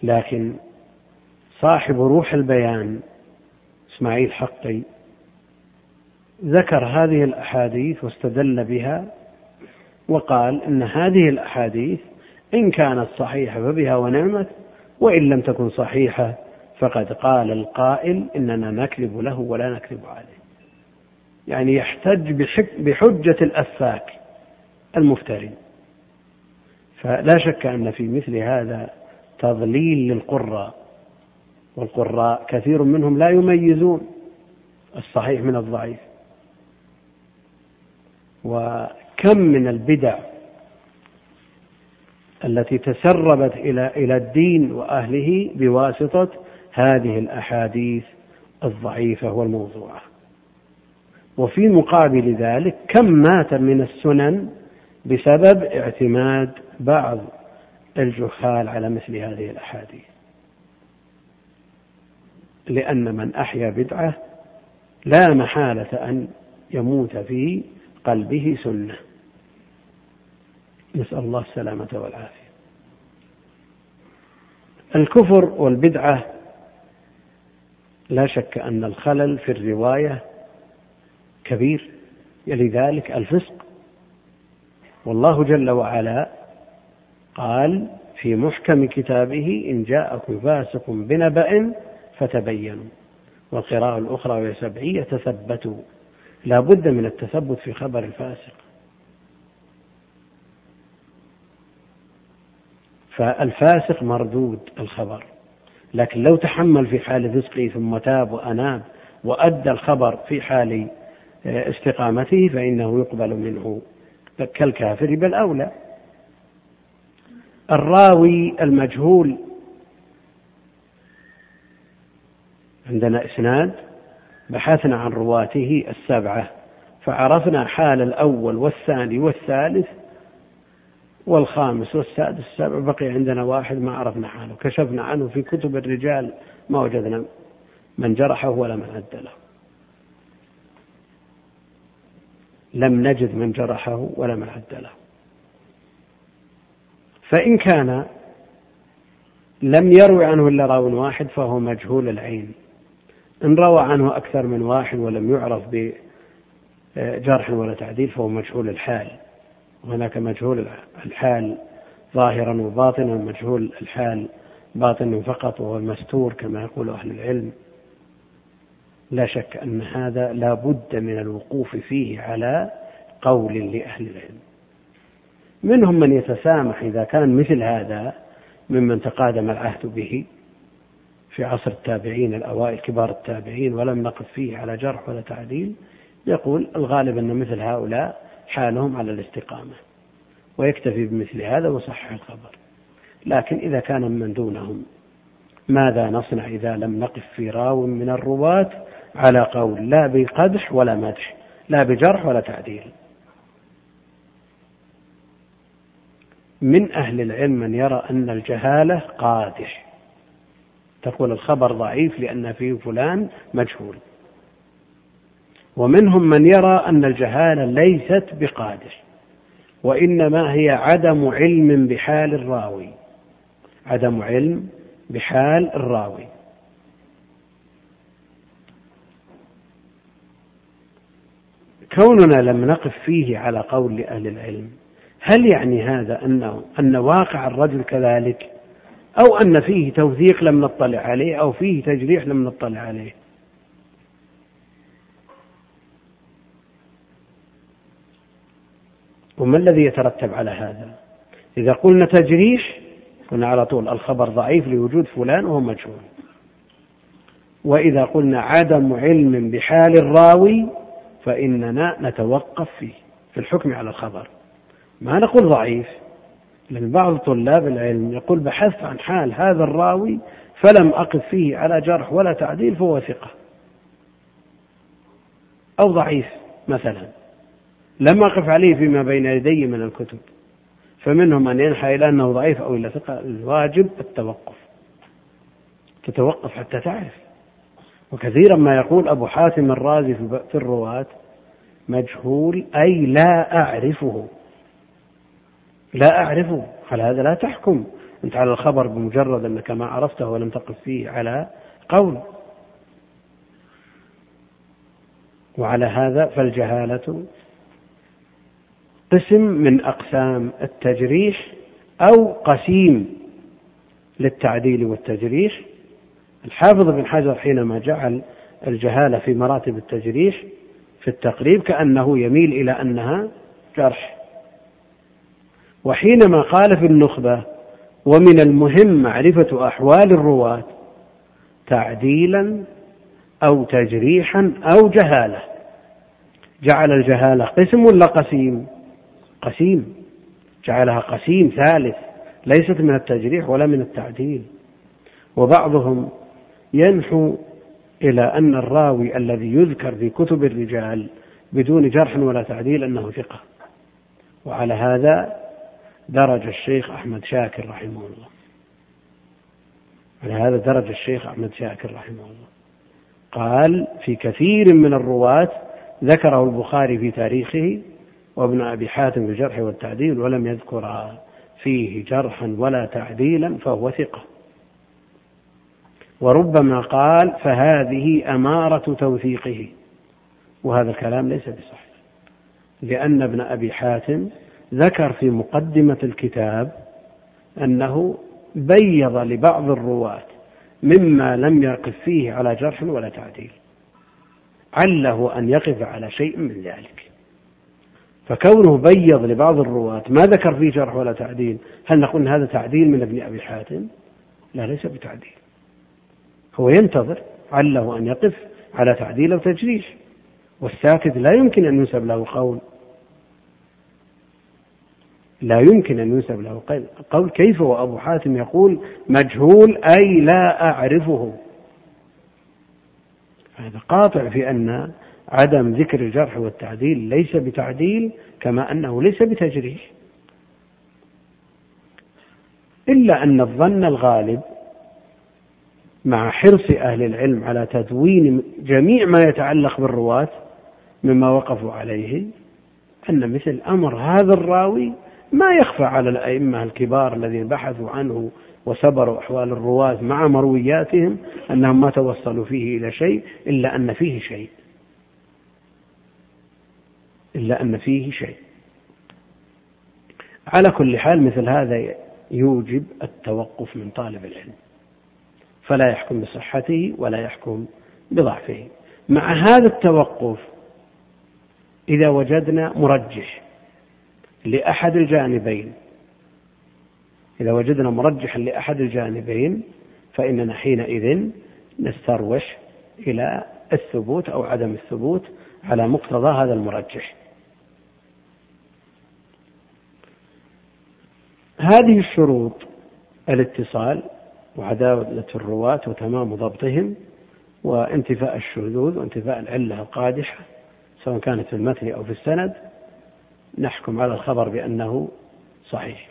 لكن صاحب روح البيان إسماعيل حقي ذكر هذه الأحاديث واستدل بها وقال إن هذه الأحاديث إن كانت صحيحة فبها ونعمت وإن لم تكن صحيحة فقد قال القائل إننا نكذب له ولا نكذب عليه. يعني يحتج بحجة الأفاك المفتري. فلا شك أن في مثل هذا تضليل للقراء والقراء كثير منهم لا يميزون الصحيح من الضعيف. وكم من البدع التي تسربت إلى إلى الدين وأهله بواسطة هذه الأحاديث الضعيفة والموضوعة. وفي مقابل ذلك كم مات من السنن بسبب اعتماد بعض الجهال على مثل هذه الأحاديث. لأن من أحيا بدعة لا محالة أن يموت في قلبه سنة. نسأل الله السلامة والعافية. الكفر والبدعة لا شك أن الخلل في الرواية كبير يلي ذلك الفسق. والله جل وعلا قال في محكم كتابه إن جاءكم فاسق بنبأ فتبينوا والقراءة الأخرى وهي سبعية تثبتوا لا بد من التثبت في خبر الفاسق. فالفاسق مردود الخبر لكن لو تحمل في حال فسقه ثم تاب وأناب وأدى الخبر في حال آه، استقامته فإنه يقبل منه كالكافر بل أولى. الراوي المجهول. عندنا إسناد بحثنا عن رواته السبعة فعرفنا حال الأول والثاني والثالث والخامس والسادس السابع بقي عندنا واحد ما عرفنا حاله كشفنا عنه في كتب الرجال ما وجدنا من جرحه ولا من عدله لم نجد من جرحه ولا من عدله فإن كان لم يروي عنه إلا راو واحد فهو مجهول العين. إن روى عنه أكثر من واحد ولم يعرف بجرح ولا تعديل فهو مجهول الحال. وهناك مجهول الحال ظاهرا وباطنا مجهول الحال باطنا فقط وهو المستور كما يقول أهل العلم. لا شك أن هذا لا بد من الوقوف فيه على قول لأهل العلم. منهم من يتسامح إذا كان مثل هذا ممن تقادم العهد به في عصر التابعين الأوائل كبار التابعين ولم نقف فيه على جرح ولا تعديل يقول الغالب أن مثل هؤلاء حالهم على الاستقامة ويكتفي بمثل هذا وصحح الخبر. لكن إذا كان من دونهم ماذا نصنع إذا لم نقف في راو من الرواة على قول لا بقدح ولا مدح لا بجرح ولا تعديل؟ من أهل العلم من يرى أن الجهالة قادح. تقول الخبر ضعيف لأن فيه فلان مجهول. ومنهم من يرى أن الجهالة ليست بقادح وإنما هي عدم علم بحال الراوي. عدم علم بحال الراوي. كوننا لم نقف فيه على قول لأهل العلم هل يعني هذا أنه أن واقع الرجل كذلك؟ أو أن فيه توثيق لم نطلع عليه أو فيه تجريح لم نطلع عليه؟ وما الذي يترتب على هذا؟ إذا قلنا تجريح قلنا على طول الخبر ضعيف لوجود فلان وهو مجهول. وإذا قلنا عدم علم بحال الراوي فإننا نتوقف فيه في الحكم على الخبر. ما نقول ضعيف لأن بعض طلاب العلم يقول بحثت عن حال هذا الراوي فلم أقف فيه على جرح ولا تعديل فهو ثقة. أو ضعيف مثلا. لم أقف عليه فيما بين يدي من الكتب. فمنهم من ينحى إلى أنه ضعيف أو إلى ثقة. الواجب التوقف. تتوقف حتى تعرف. وكثيرا ما يقول أبو حاتم الرازي في الرواة مجهول أي لا أعرفه. لا أعرفه. على هذا لا تحكم. أنت على الخبر بمجرد أنك ما عرفته ولم تقف فيه على قول. وعلى هذا فالجهالة قسم من أقسام التجريح أو قسيم للتعديل والتجريح. الحافظ بن حجر حينما جعل الجهالة في مراتب التجريح في التقريب كأنه يميل إلى أنها جرح. وحينما قال في النخبة ومن المهم معرفة أحوال الرواة تعديلا أو تجريحا أو جهالة. جعل الجهالة قسم ولا قسيم؟ قسيم. جعلها قسيم ثالث. ليست من التجريح ولا من التعديل. وبعضهم ينحو إلى أن الراوي الذي يذكر في كتب الرجال بدون جرح ولا تعديل أنه ثقة. وعلى هذا درج الشيخ أحمد شاكر رحمه الله. على هذا درج الشيخ أحمد شاكر رحمه الله. قال في كثير من الرواة ذكره البخاري في تاريخه وابن أبي حاتم في الجرح والتعديل ولم يذكر فيه جرحا ولا تعديلا فهو ثقة. وربما قال فهذه أمارة توثيقه. وهذا الكلام ليس بصحيح. لأن ابن أبي حاتم ذكر في مقدمة الكتاب أنه بيض لبعض الرواة مما لم يقف فيه على جرح ولا تعديل. عله أن يقف على شيء من ذلك. فكونه بيض لبعض الرواة ما ذكر فيه جرح ولا تعديل هل نقول هذا تعديل من ابن أبي حاتم؟ لا ليس بتعديل. هو ينتظر عله أن يقف على تعديل أو تجريح والساكت لا يمكن أن ينسب له قول. لا يمكن أن ينسب له. قول كيف وأبو حاتم يقول مجهول أي لا أعرفه. هذا قاطع في أن عدم ذكر الجرح والتعديل ليس بتعديل كما أنه ليس بتجريح. إلا أن الظن الغالب مع حرص أهل العلم على تدوين جميع ما يتعلق بالرواة مما وقفوا عليه أن مثل أمر هذا الراوي ما يخفى على الأئمة الكبار الذين بحثوا عنه وسبروا أحوال الرواة مع مروياتهم أنهم ما توصلوا فيه إلى شيء إلا أن فيه شيء. إلا أن فيه شيء. على كل حال مثل هذا يوجب التوقف من طالب العلم. فلا يحكم بصحته ولا يحكم بضعفه. مع هذا التوقف إذا وجدنا مرجح لأحد الجانبين. إذا وجدنا مرجحا لأحد الجانبين فإننا حينئذ نستروش إلى الثبوت أو عدم الثبوت على مقتضى هذا المرجح. هذه الشروط الاتصال وعدالة الرواة وتمام ضبطهم وانتفاء الشذوذ وانتفاء العلة القادحة سواء كانت في المتن أو في السند نحكم على الخبر بأنه صحيح.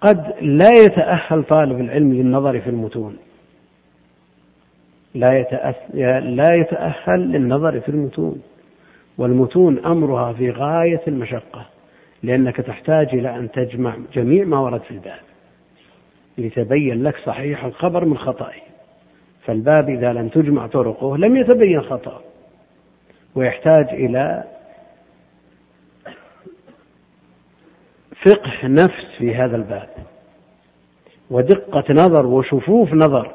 قد لا يتأهل طالب العلم للنظر في المتون. لا لا يتأهل للنظر في المتون. والمتون أمرها في غاية المشقة لأنك تحتاج إلى أن تجمع جميع ما ورد في الباب. لتبين لك صحيح الخبر من خطأه. فالباب إذا لم تجمع طرقه لم يتبين خطأه. ويحتاج إلى فقه نفس في هذا الباب. ودقة نظر وشفوف نظر.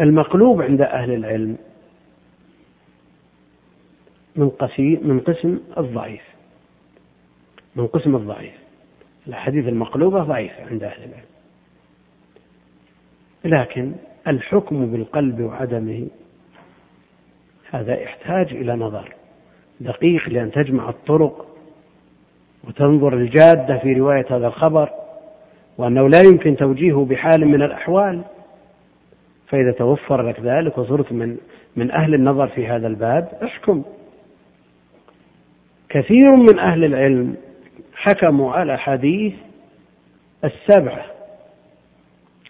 المقلوب عند أهل العلم من قسيم من قسم الضعيف. من قسم الضعيف. الأحاديث المقلوبة ضعيفة عند أهل العلم. لكن الحكم بالقلب وعدمه هذا يحتاج إلى نظر. دقيق لأن تجمع الطرق وتنظر الجادة في رواية هذا الخبر وأنه لا يمكن توجيهه بحال من الأحوال فإذا توفر لك ذلك وصرت من من أهل النظر في هذا الباب أحكم. كثير من أهل العلم حكموا على حديث السبعة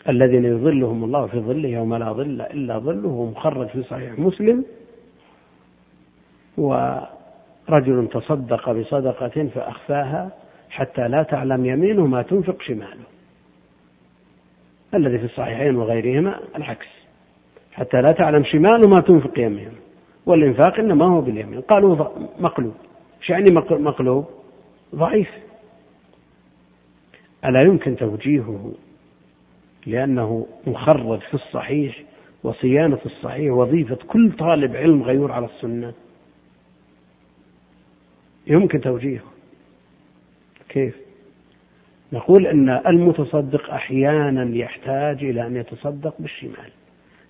الذين يظلهم الله في ظله يوم لا ظل إلا ظله ومخرج في صحيح مسلم. ورجل تصدق بصدقة فأخفاها حتى لا تعلم يمينه ما تنفق شماله. الذي في الصحيحين وغيرهما العكس. حتى لا تعلم شماله ما تنفق يمينه. والإنفاق إنما هو باليمين. قالوا مقلوب. إيش يعني مقلوب؟ ضعيف. ألا يمكن توجيهه لأنه مخرج في الصحيح وصيانة الصحيح وظيفة كل طالب علم غيور على السنة؟ يمكن توجيهه. كيف؟ نقول أن المتصدق أحيانا يحتاج إلى أن يتصدق بالشمال.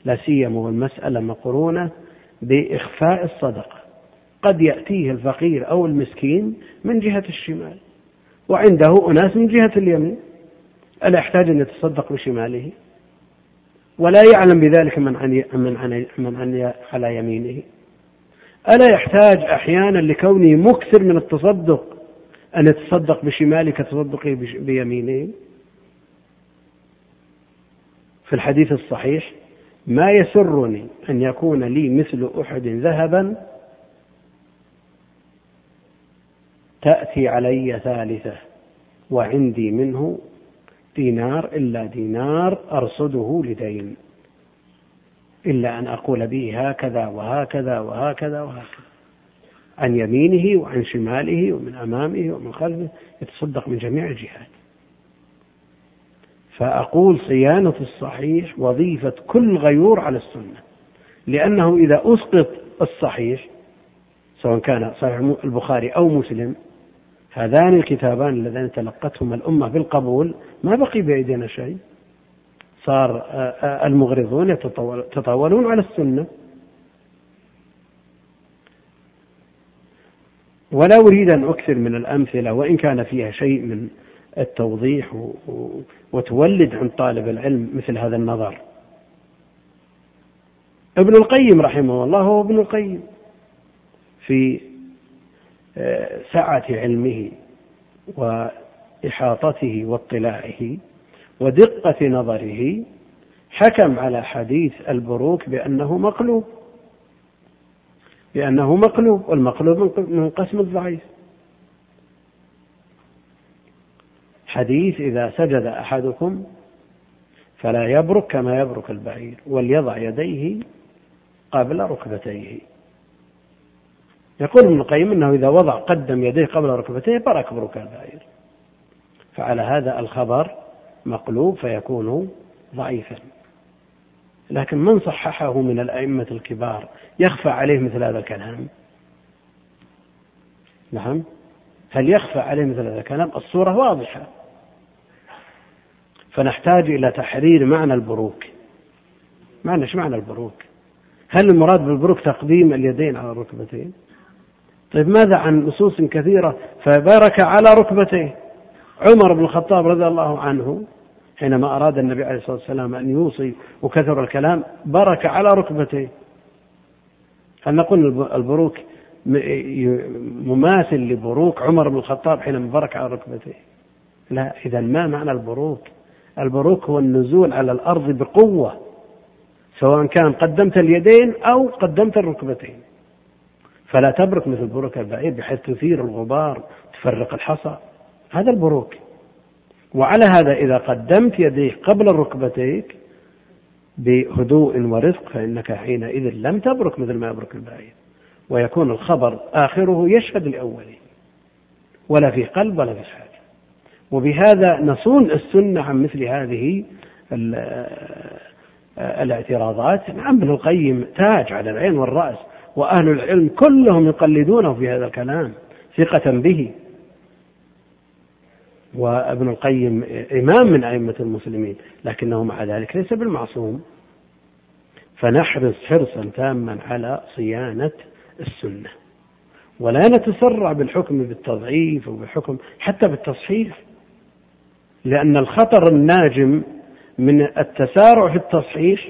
لا سيما والمسألة مقرونة بإخفاء الصدقة. قد يأتيه الفقير أو المسكين من جهة الشمال. وعنده أناس من جهة اليمين. ألا يحتاج أن يتصدق بشماله؟ ولا يعلم بذلك من عن من عن من عن على يمينه. ألا يحتاج أحيانا لكونه مكثر من التصدق أن يتصدق بشماله كتصدقه بيمينه في الحديث الصحيح ما يسرني أن يكون لي مثل أحد ذهبا تأتي علي ثالثة وعندي منه دينار إلا دينار أرصده لدين. إلا أن أقول به هكذا وهكذا وهكذا وهكذا. عن يمينه وعن شماله ومن أمامه ومن خلفه يتصدق من جميع الجهات. فأقول صيانة الصحيح وظيفة كل غيور على السنة لأنه إذا أسقط الصحيح سواء كان صحيح البخاري أو مسلم هذان الكتابان اللذان تلقتهما الأمة بالقبول ما بقي بأيدينا شيء. صار آه، آه، المغرضون يتطاولون على السنة. ولا أريد أن أكثر من الأمثلة وإن كان فيها شيء من التوضيح وتولد عند طالب العلم مثل هذا النظر. ابن القيم رحمه الله هو ابن القيم في آه، سعة علمه وإحاطته واطلاعه. ودقة نظره حكم على حديث البروك بأنه مقلوب. بأنه مقلوب والمقلوب من قسم الضعيف. حديث إذا سجد أحدكم فلا يبرك كما يبرك البعير وليضع يديه قبل ركبتيه. يقول ابن القيم إنه إذا وضع قدم يديه قبل ركبتيه برك برك البعير. فعلى هذا الخبر مقلوب فيكون ضعيفا. لكن من صححه من الأئمة الكبار يخفى عليه مثل هذا الكلام؟ نعم. هل يخفى عليه مثل هذا الكلام؟ الصورة واضحة. فنحتاج إلى تحرير معنى البروك. معنى إيش معنى البروك؟ هل المراد بالبروك تقديم اليدين على الركبتين طيب ماذا عن نصوص كثيرة فبارك على ركبتيه؟ عمر بن الخطاب رضي الله عنه حينما أراد النبي عليه الصلاة والسلام أن يوصي وكثر الكلام برك على ركبتيه. هل نقول البروك مماثل لبروك عمر بن الخطاب حينما برك على ركبتيه؟ لا إذا ما معنى البروك؟ البروك هو النزول على الأرض بقوة سواء كان قدمت اليدين أو قدمت الركبتين. فلا تبرك مثل بروك البعير بحيث تثير الغبار تفرق الحصى. هذا البروك. وعلى هذا إذا قدمت يديك قبل ركبتيك بهدوء ورفق فإنك حينئذ لم تبرك مثل ما يبرك البعير. ويكون الخبر آخره يشهد لأوله ولا في قلب ولا في حاجة. وبهذا نصون السنة عن مثل هذه الاعتراضات. نعم ابن القيم تاج على العين والرأس وأهل العلم كلهم يقلدونه في هذا الكلام ثقة به. وابن القيم إمام من أئمة المسلمين لكنه مع ذلك ليس بالمعصوم. فنحرص حرصا تاما على صيانة السنة ولا نتسرع بالحكم بالتضعيف وبالحكم حتى بالتصحيح لأن الخطر الناجم من التسارع في التصحيح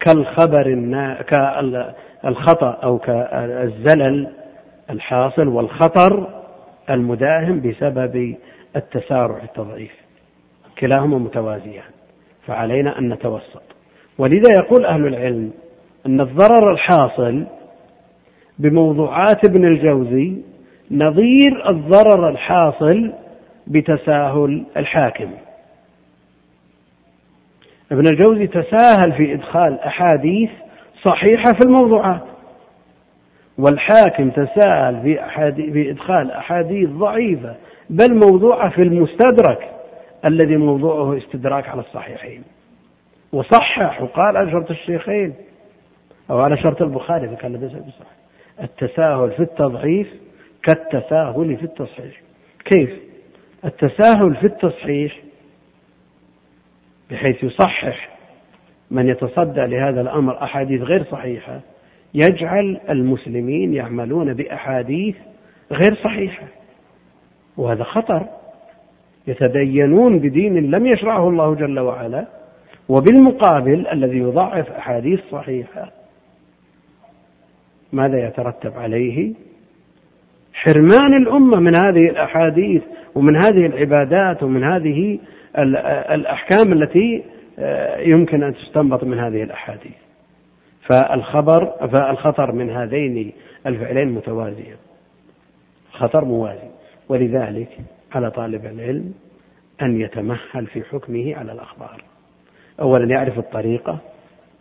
كالخبر النا... كالخطأ أو كالزلل الحاصل والخطر المداهم بسبب التسارع التضعيف. كلاهما متوازيان فعلينا أن نتوسط. ولذا يقول أهل العلم أن الضرر الحاصل بموضوعات ابن الجوزي نظير الضرر الحاصل بتساهل الحاكم. ابن الجوزي تساهل في إدخال أحاديث صحيحة في الموضوعات والحاكم تساهل في, في إدخال أحاديث ضعيفة بل موضوعه في المستدرك الذي موضوعه استدراك على الصحيحين. وصحح وقال على شرط الشيخين أو على شرط البخاري إذا كان ليس بصحيح التساهل في التضعيف كالتساهل في التصحيح. كيف؟ التساهل في التصحيح بحيث يصحح من يتصدى لهذا الأمر أحاديث غير صحيحة يجعل المسلمين يعملون بأحاديث غير صحيحة. وهذا خطر. يتدينون بدين لم يشرعه الله جل وعلا وبالمقابل الذي يضعف أحاديث صحيحة. ماذا يترتب عليه؟ حرمان الأمة من هذه الأحاديث ومن هذه العبادات ومن هذه الأحكام التي آه، يمكن أن تستنبط من هذه الأحاديث. فالخبر فالخطر من هذين الفعلين متوازيا خطر موازي. ولذلك على طالب العلم أن يتمهل في حكمه على الأخبار. أولا يعرف الطريقة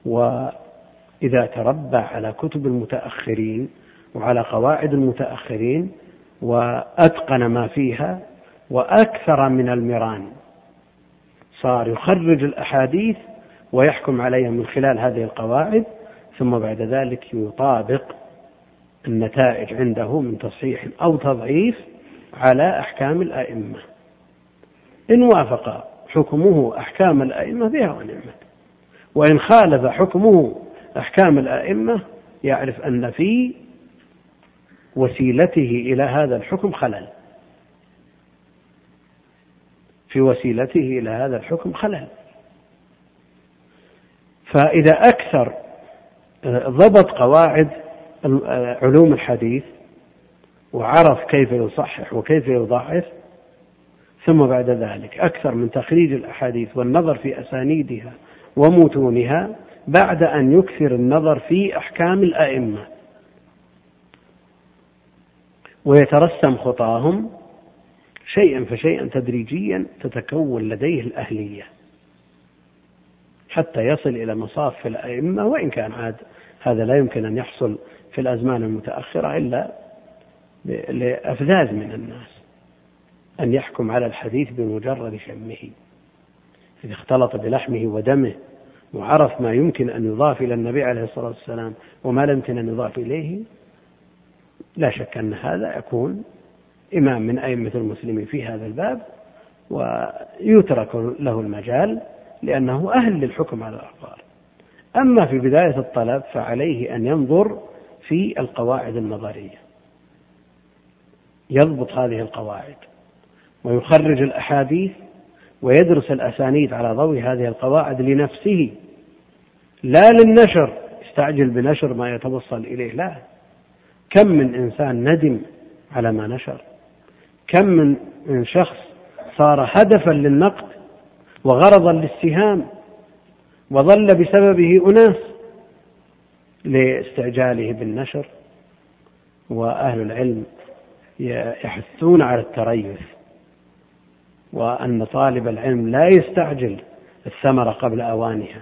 وإذا تربى على كتب المتأخرين وعلى قواعد المتأخرين وأتقن ما فيها وأكثر من المران صار يخرج الأحاديث ويحكم عليها من خلال هذه القواعد ثم بعد ذلك يطابق النتائج عنده من تصحيح أو تضعيف على أحكام الأئمة. إن وافق حكمه أحكام الأئمة بها ونعمت وإن خالف حكمه أحكام الأئمة يعرف أن في وسيلته إلى هذا الحكم خلل. في وسيلته إلى هذا الحكم خلل. فإذا أكثر ضبط قواعد علوم الحديث وعرف كيف يصحح وكيف يضعف. ثم بعد ذلك أكثر من تخريج الأحاديث والنظر في أسانيدها ومتونها بعد أن يكثر النظر في أحكام الأئمة. ويترسم خطاهم شيئا فشيئا تدريجيا تتكون لديه الأهلية حتى يصل إلى مصاف الأئمة وإن كان عاد هذا لا يمكن أن يحصل في الأزمان المتأخرة إلا لأفذاذ من الناس أن يحكم على الحديث بمجرد شمه. إذا اختلط بلحمه ودمه وعرف ما يمكن أن يضاف إلى النبي عليه الصلاة والسلام وما لا يمكن أن يضاف إليه لا شك أن هذا يكون إمام من أئمة المسلمين في هذا الباب ويترك له المجال لأنه أهل للحكم على الأخبار أما في بداية الطلب فعليه أن ينظر في القواعد النظرية يضبط هذه القواعد ويخرج الأحاديث ويدرس الأسانيد على ضوء هذه القواعد لنفسه. لا للنشر يستعجل بنشر ما يتوصل إليه لا. كم من إنسان ندم على ما نشر؟ كم من شخص صار هدفا للنقد وغرضا للسهام وظل بسببه أناس لاستعجاله بالنشر؟ وأهل العلم يحثون على التريث وأن طالب العلم لا يستعجل الثمرة قبل أوانها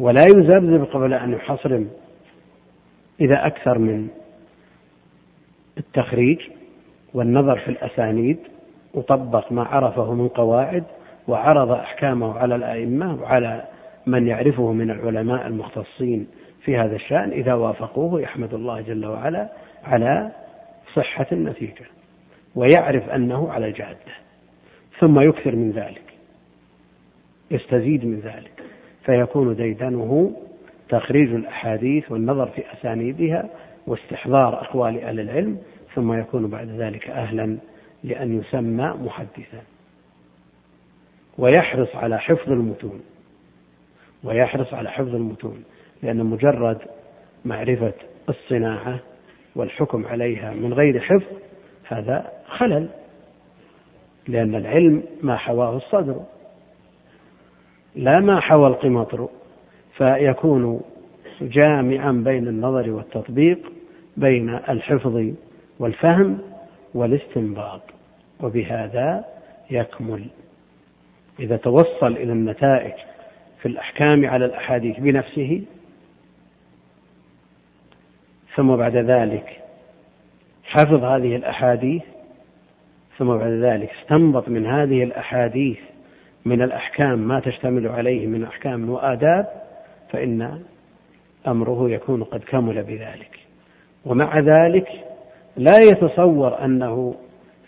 ولا يذبذب قبل أن يحصرم. إذا أكثر من التخريج والنظر في الأسانيد وطبق ما عرفه من قواعد وعرض أحكامه على الأئمة وعلى من يعرفه من العلماء المختصين في هذا الشأن إذا وافقوه يحمد الله جل وعلا على صحة النتيجة ويعرف أنه على الجادة ثم يكثر من ذلك يستزيد من ذلك فيكون ديدنه تخريج الأحاديث والنظر في أسانيدها واستحضار أقوال أهل العلم ثم يكون بعد ذلك أهلا لأن يسمى محدثا. ويحرص على حفظ المتون ويحرص على حفظ المتون لأن مجرد معرفة الصناعة والحكم عليها من غير حفظ هذا خلل لأن العلم ما حواه الصدر. لا ما حوى القمطر فيكون جامعا بين النظر والتطبيق بين الحفظ والفهم والاستنباط وبهذا يكمل. إذا توصل إلى النتائج في الأحكام على الأحاديث بنفسه ثم بعد ذلك حفظ هذه الأحاديث ثم بعد ذلك استنبط من هذه الأحاديث من الأحكام ما تشتمل عليه من أحكام وآداب فإن أمره يكون قد كمل بذلك. ومع ذلك لا يتصور أنه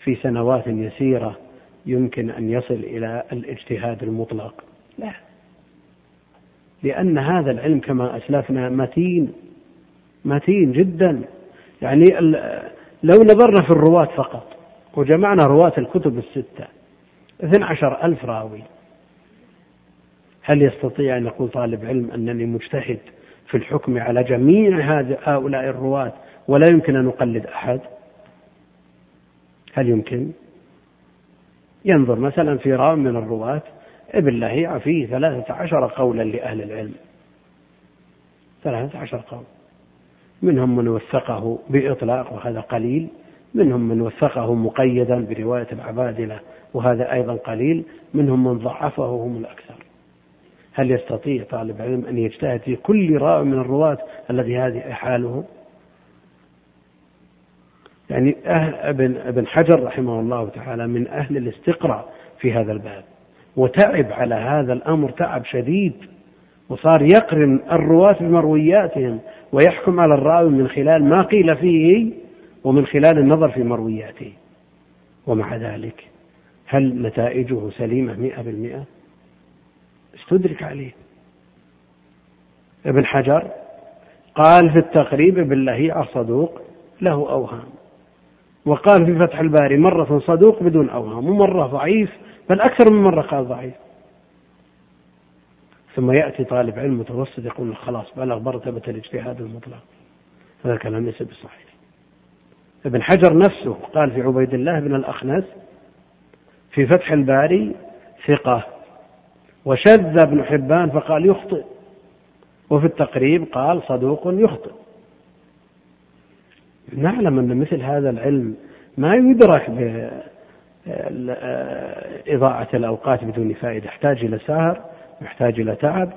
في سنوات يسيرة يمكن أن يصل إلى الاجتهاد المطلق. لا. لأن هذا العلم كما أسلفنا متين متين جدا. يعني لو نظرنا في الرواة فقط وجمعنا رواة الكتب الستة اثنى عشر ألف راوي. هل يستطيع أن يقول طالب علم أنني مجتهد في الحكم على جميع هؤلاء الرواة ولا يمكن أن أقلد أحد؟ هل يمكن؟ ينظر مثلا في راو من الرواة ابن لهيعة فيه ثلاثة عشر قولا لأهل العلم. ثلاثة عشر قول. منهم من وثقه بإطلاق وهذا قليل. منهم من وثقه مقيدا برواية العبادلة وهذا أيضا قليل. منهم من ضعفه هم الأكثر. هل يستطيع طالب علم أن يجتهد في كل راوي من الرواة الذي هذه حاله؟ يعني أهل ابن, ابن حجر رحمه الله تعالى من أهل الاستقراء في هذا الباب وتعب على هذا الأمر تعب شديد وصار يقرن الرواة بمروياتهم ويحكم على الراوي من خلال ما قيل فيه ومن خلال النظر في مروياته. ومع ذلك هل نتائجه سليمة مئة بالمئة؟ استدرك عليه؟ ابن حجر قال في التقريب ابن صدوق له أوهام. وقال في فتح الباري مرة صدوق بدون أوهام ومرة ضعيف بل أكثر من مرة قال ضعيف. ثم يأتي طالب علم متوسط يقول خلاص بلغ مرتبة الاجتهاد المطلق. هذا الكلام ليس بصحيح. ابن حجر نفسه قال في عبيد الله بن الأخنس في فتح الباري ثقة. وشذ ابن حبان فقال يخطئ. وفي التقريب قال صدوق يخطئ. نعلم أن مثل هذا العلم ما يدرك بإضاعة الأوقات بدون فائدة يحتاج إلى سهر يحتاج إلى تعب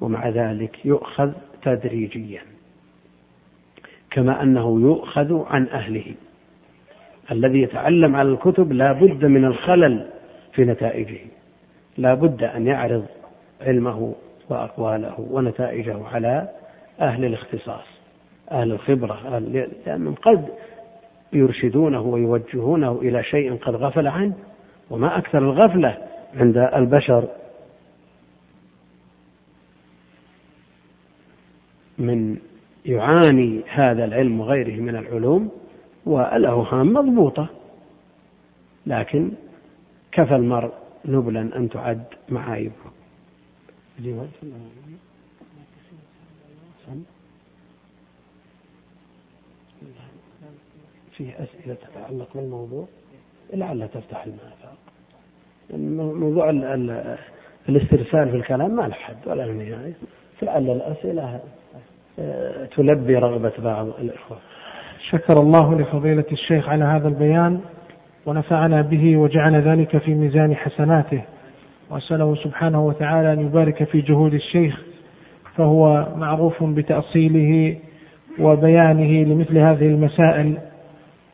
ومع ذلك يؤخذ تدريجيا كما أنه يؤخذ عن أهله. الذي يتعلم على الكتب لا بد من الخلل في نتائجه. لا بد أن يعرض علمه وأقواله ونتائجه على أهل الاختصاص أهل الخبرة أهل لأنهم قد يرشدونه ويوجهونه إلى شيء قد غفل عنه وما أكثر الغفلة عند البشر من يعاني هذا العلم وغيره من العلوم والأوهام مضبوطة. لكن كفى المرء نبلا أن تعد معايبه. فيه أسئلة تتعلق بالموضوع؟ لعلها تفتح المآفاق موضوع الاسترسال في الكلام ما له حد ولا نهاية. فلعل الأسئلة تلبي رغبة بعض الإخوة. شكر الله لفضيلة الشيخ على هذا البيان ونفعنا به وجعل ذلك في ميزان حسناته. وأسأله سبحانه وتعالى أن يبارك في جهود الشيخ فهو معروف بتأصيله وبيانه لمثل هذه المسائل.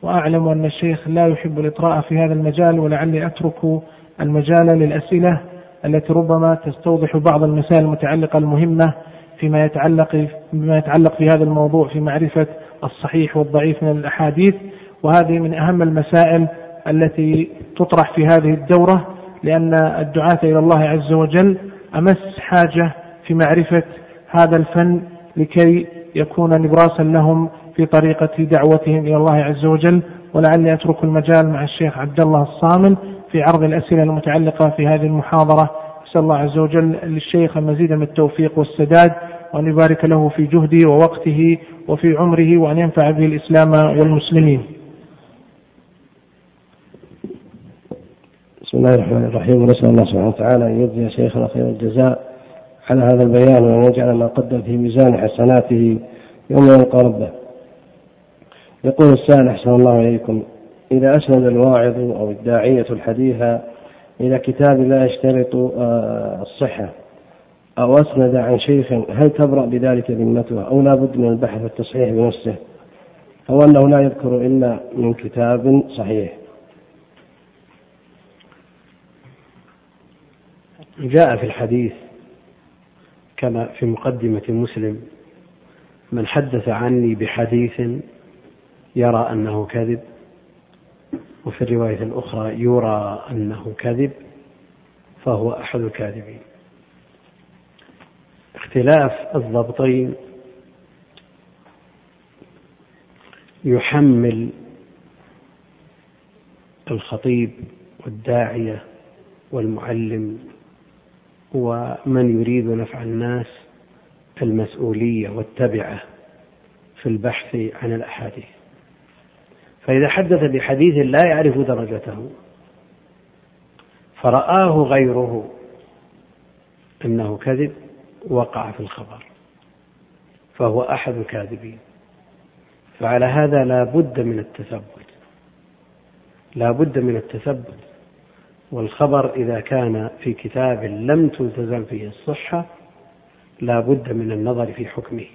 وأعلم أن الشيخ لا يحب الإطراء في هذا المجال ولعلي أترك المجال للأسئلة التي ربما تستوضح بعض المسائل المتعلقة المهمة. فيما يتعلق بما يتعلق في هذا الموضوع في معرفة الصحيح والضعيف من الأحاديث. وهذه من أهم المسائل التي تطرح في هذه الدورة لأن الدعاة إلى الله عز وجل أمس حاجة في معرفة هذا الفن لكي يكون نبراسا لهم في طريقة دعوتهم إلى الله عز وجل. ولعلي أترك المجال مع الشيخ عبد الله الصامل في عرض الأسئلة المتعلقة في هذه المحاضرة. أسأل الله عز وجل للشيخ المزيد من التوفيق والسداد وأن يبارك له في جهده ووقته وفي عمره وأن ينفع به الإسلام والمسلمين. بسم الله الرحمن الرحيم ونسأل الله سبحانه وتعالى أن يجزي شيخنا خير الجزاء على هذا البيان وأن يجعل ما قدم في ميزان حسناته يوم يلقى ربه. يقول السائل أحسن الله إليكم إذا أسند الواعظ أو الداعية الحديث إلى كتاب لا يشترط آه، الصحة. أو أسند عن شيخ هل تبرأ بذلك ذمتها أو لا بد من البحث والتصحيح بنفسه؟ أو أنه لا يذكر إلا من كتاب صحيح. جاء في الحديث كما في مقدمة مسلم من حدث عني بحديث يرى أنه كذب. وفي الرواية الأخرى يرى أنه كذب فهو أحد الكاذبين. اختلاف الضبطين يحمل الخطيب والداعية والمعلم ومن يريد نفع الناس المسؤولية والتبعة في البحث عن الأحاديث. فإذا حدث بحديث لا يعرف درجته. فرآه غيره. أنه كذب وقع في الخبر. فهو أحد الكاذبين. فعلى هذا لا بد من التثبت. لا بد من التثبت. والخبر إذا كان في كتاب لم تلتزم فيه الصحة لا بد من النظر في حكمه.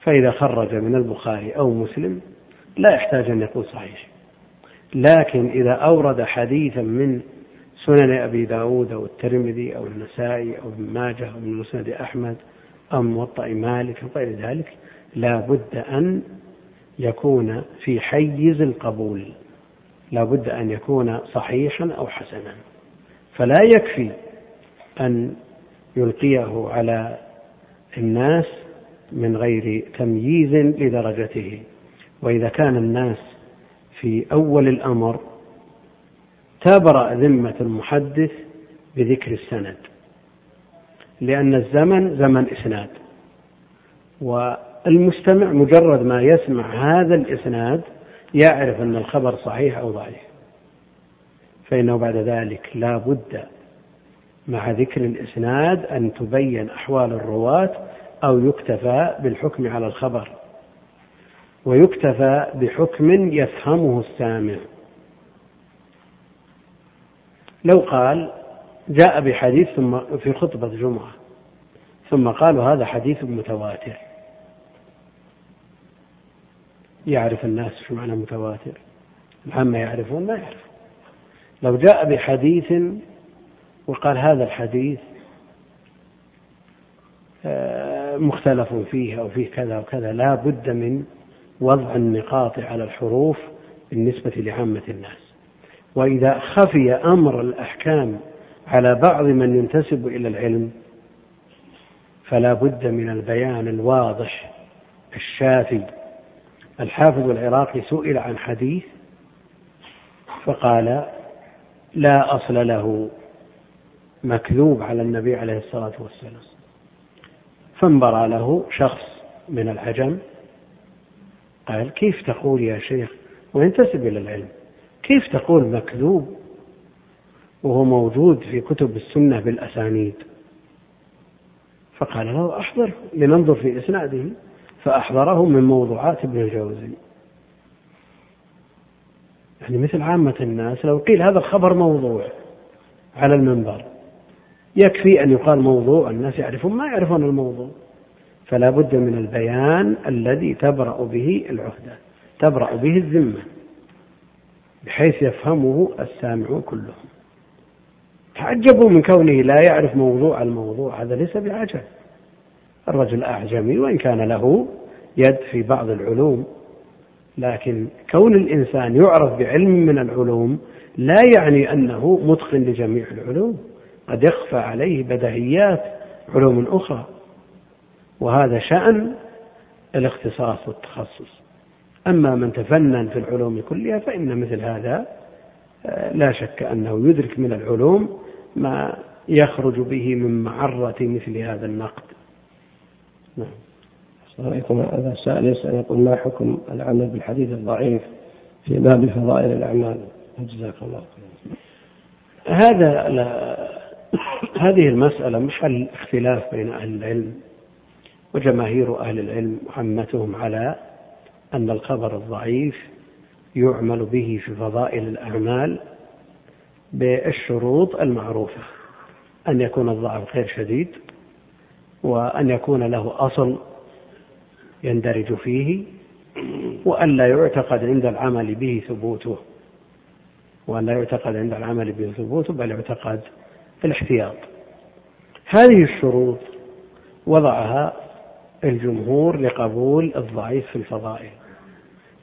فإذا خرج من البخاري أو مسلم لا يحتاج أن يقول صحيح. لكن إذا أورد حديثا من سنن أبي داود أو الترمذي أو النسائي أو ابن ماجه أو من مسند أحمد أو موطأ مالك أو غير ذلك لا بد أن يكون في حيز القبول. لا بد أن يكون صحيحا أو حسنا. فلا يكفي أن يلقيه على الناس من غير تمييز لدرجته. وإذا كان الناس في أول الأمر تبرأ ذمة المحدث بذكر السند لأن الزمن زمن إسناد والمستمع مجرد ما يسمع هذا الإسناد يعرف أن الخبر صحيح أو ضعيف فإنه بعد ذلك لا بد مع ذكر الإسناد أن تبين أحوال الرواة أو يكتفى بالحكم على الخبر. ويكتفى بحكم يفهمه السامع. لو قال جاء بحديث ثم في خطبة جمعة ثم قالوا هذا حديث متواتر. يعرف الناس شو معنى متواتر؟ العامة يعرفون ما يعرفون. لو جاء بحديث وقال هذا الحديث آه، مختلف فيه أو فيه كذا وكذا لا بد من وضع النقاط على الحروف بالنسبة لعامة الناس. وإذا خفي أمر الأحكام على بعض من ينتسب إلى العلم فلا بد من البيان الواضح الشافي الحافظ العراقي سئل عن حديث فقال لا أصل له مكذوب على النبي عليه الصلاة والسلام فانبرى له شخص من العجم قال كيف تقول يا شيخ؟ وينتسب إلى العلم. كيف تقول مكذوب؟ وهو موجود في كتب السنة بالأسانيد. فقال له أحضر لننظر في إسناده. فأحضره من موضوعات ابن الجوزي. يعني مثل عامة الناس لو قيل هذا الخبر موضوع على المنبر يكفي أن يقال موضوع الناس يعرفون ما يعرفون الموضوع. فلا بد من البيان الذي تبرأ به العهدة تبرأ به الذمة بحيث يفهمه السامعون كلهم تعجبوا من كونه لا يعرف موضوع الموضوع هذا ليس بعجب الرجل أعجمي وإن كان له يد في بعض العلوم لكن كون الإنسان يعرف بعلم من العلوم لا يعني أنه متقن لجميع العلوم. قد يخفى عليه بدهيات علوم أخرى. وهذا شأن الاختصاص والتخصص. أما من تفنن في العلوم كلها فإن مثل هذا آه، لا شك أنه يدرك من العلوم ما يخرج به من معرة مثل هذا النقد. نعم. عليكم. هذا السائل يسأل يقول ما حكم العمل بالحديث الضعيف في باب فضائل الأعمال؟ جزاك الله خيرا. هذا لا هذه المسألة محل اختلاف بين أهل العلم. وجماهير أهل العلم عمتهم على أن الخبر الضعيف يعمل به في فضائل الأعمال بالشروط المعروفة. أن يكون الضعف غير شديد وأن يكون له أصل يندرج فيه وأن لا يعتقد عند العمل به ثبوته. وأن لا يعتقد عند العمل به ثبوته بل يعتقد الاحتياط. هذه الشروط وضعها الجمهور لقبول الضعيف في الفضائل.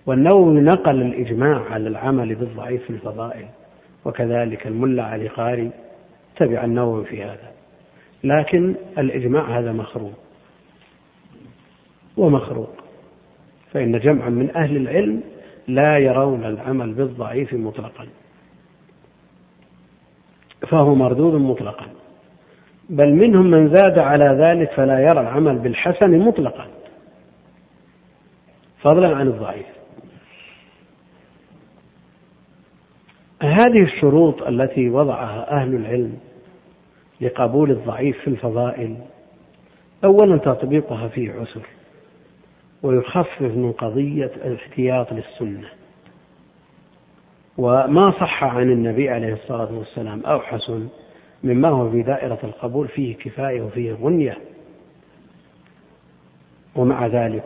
والنووي نقل الإجماع على العمل بالضعيف في الفضائل وكذلك الملا علي قاري تبع النووي في هذا. لكن الإجماع هذا مخروق ومخروق فإن جمعا من أهل العلم لا يرون العمل بالضعيف مطلقا. فهو مردود مطلقا. بل منهم من زاد على ذلك فلا يرى العمل بالحسن مطلقا. فضلا عن الضعيف. هذه الشروط التي وضعها أهل العلم لقبول الضعيف في الفضائل اولا تطبيقها فيه عسر ويخفف من قضية الاحتياط للسنة. وما صح عن النبي عليه الصلاة والسلام أو حسن مما هو في دائرة القبول فيه كفاية وفيه غنية. ومع ذلك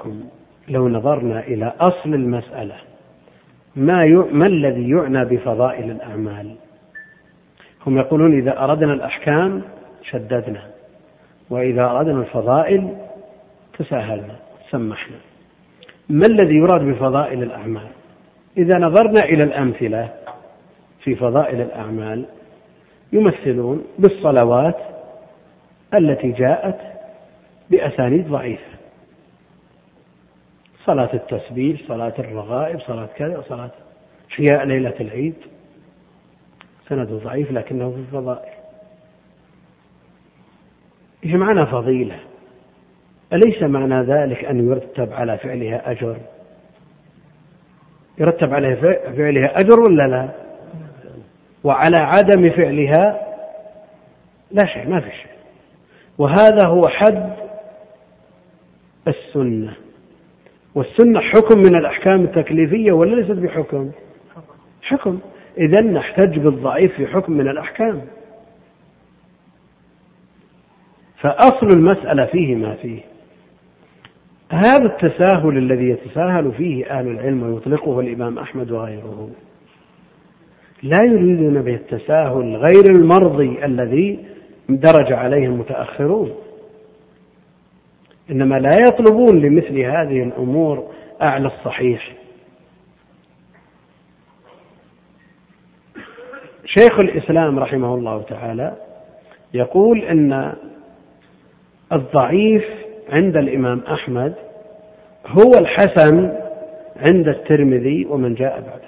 لو نظرنا إلى أصل المسألة ما, ما الذي يعنى بفضائل الأعمال؟ هم يقولون إذا أردنا الأحكام شددنا وإذا أردنا الفضائل تساهلنا سمحنا. ما الذي يراد بفضائل الأعمال؟ إذا نظرنا إلى الأمثلة في فضائل الأعمال يمثلون بالصلوات التي جاءت بأسانيد ضعيفة. صلاة التسبيح صلاة الرغائب صلاة كذا صلاة إحياء ليلة العيد. سند ضعيف لكنه في الفضائل. إيش معنى فضيلة؟ أليس معنى ذلك أن يرتب على فعلها أجر؟ يرتب على فعلها أجر ولا لا؟ وعلى عدم فعلها لا شيء ما في شيء. وهذا هو حد السنة. والسنة حكم من الأحكام التكليفية ولا ليست بحكم؟ حكم. إذا نحتج بالضعيف في حكم من الأحكام. فأصل المسألة فيه ما فيه. هذا التساهل الذي يتساهل فيه أهل العلم ويطلقه الإمام أحمد وغيره. لا يريدون به التساهل غير المرضي الذي درج عليه المتأخرون. إنما لا يطلبون لمثل هذه الأمور أعلى الصحيح. شيخ الإسلام رحمه الله تعالى يقول إن الضعيف عند الإمام أحمد هو الحسن عند الترمذي ومن جاء بعده.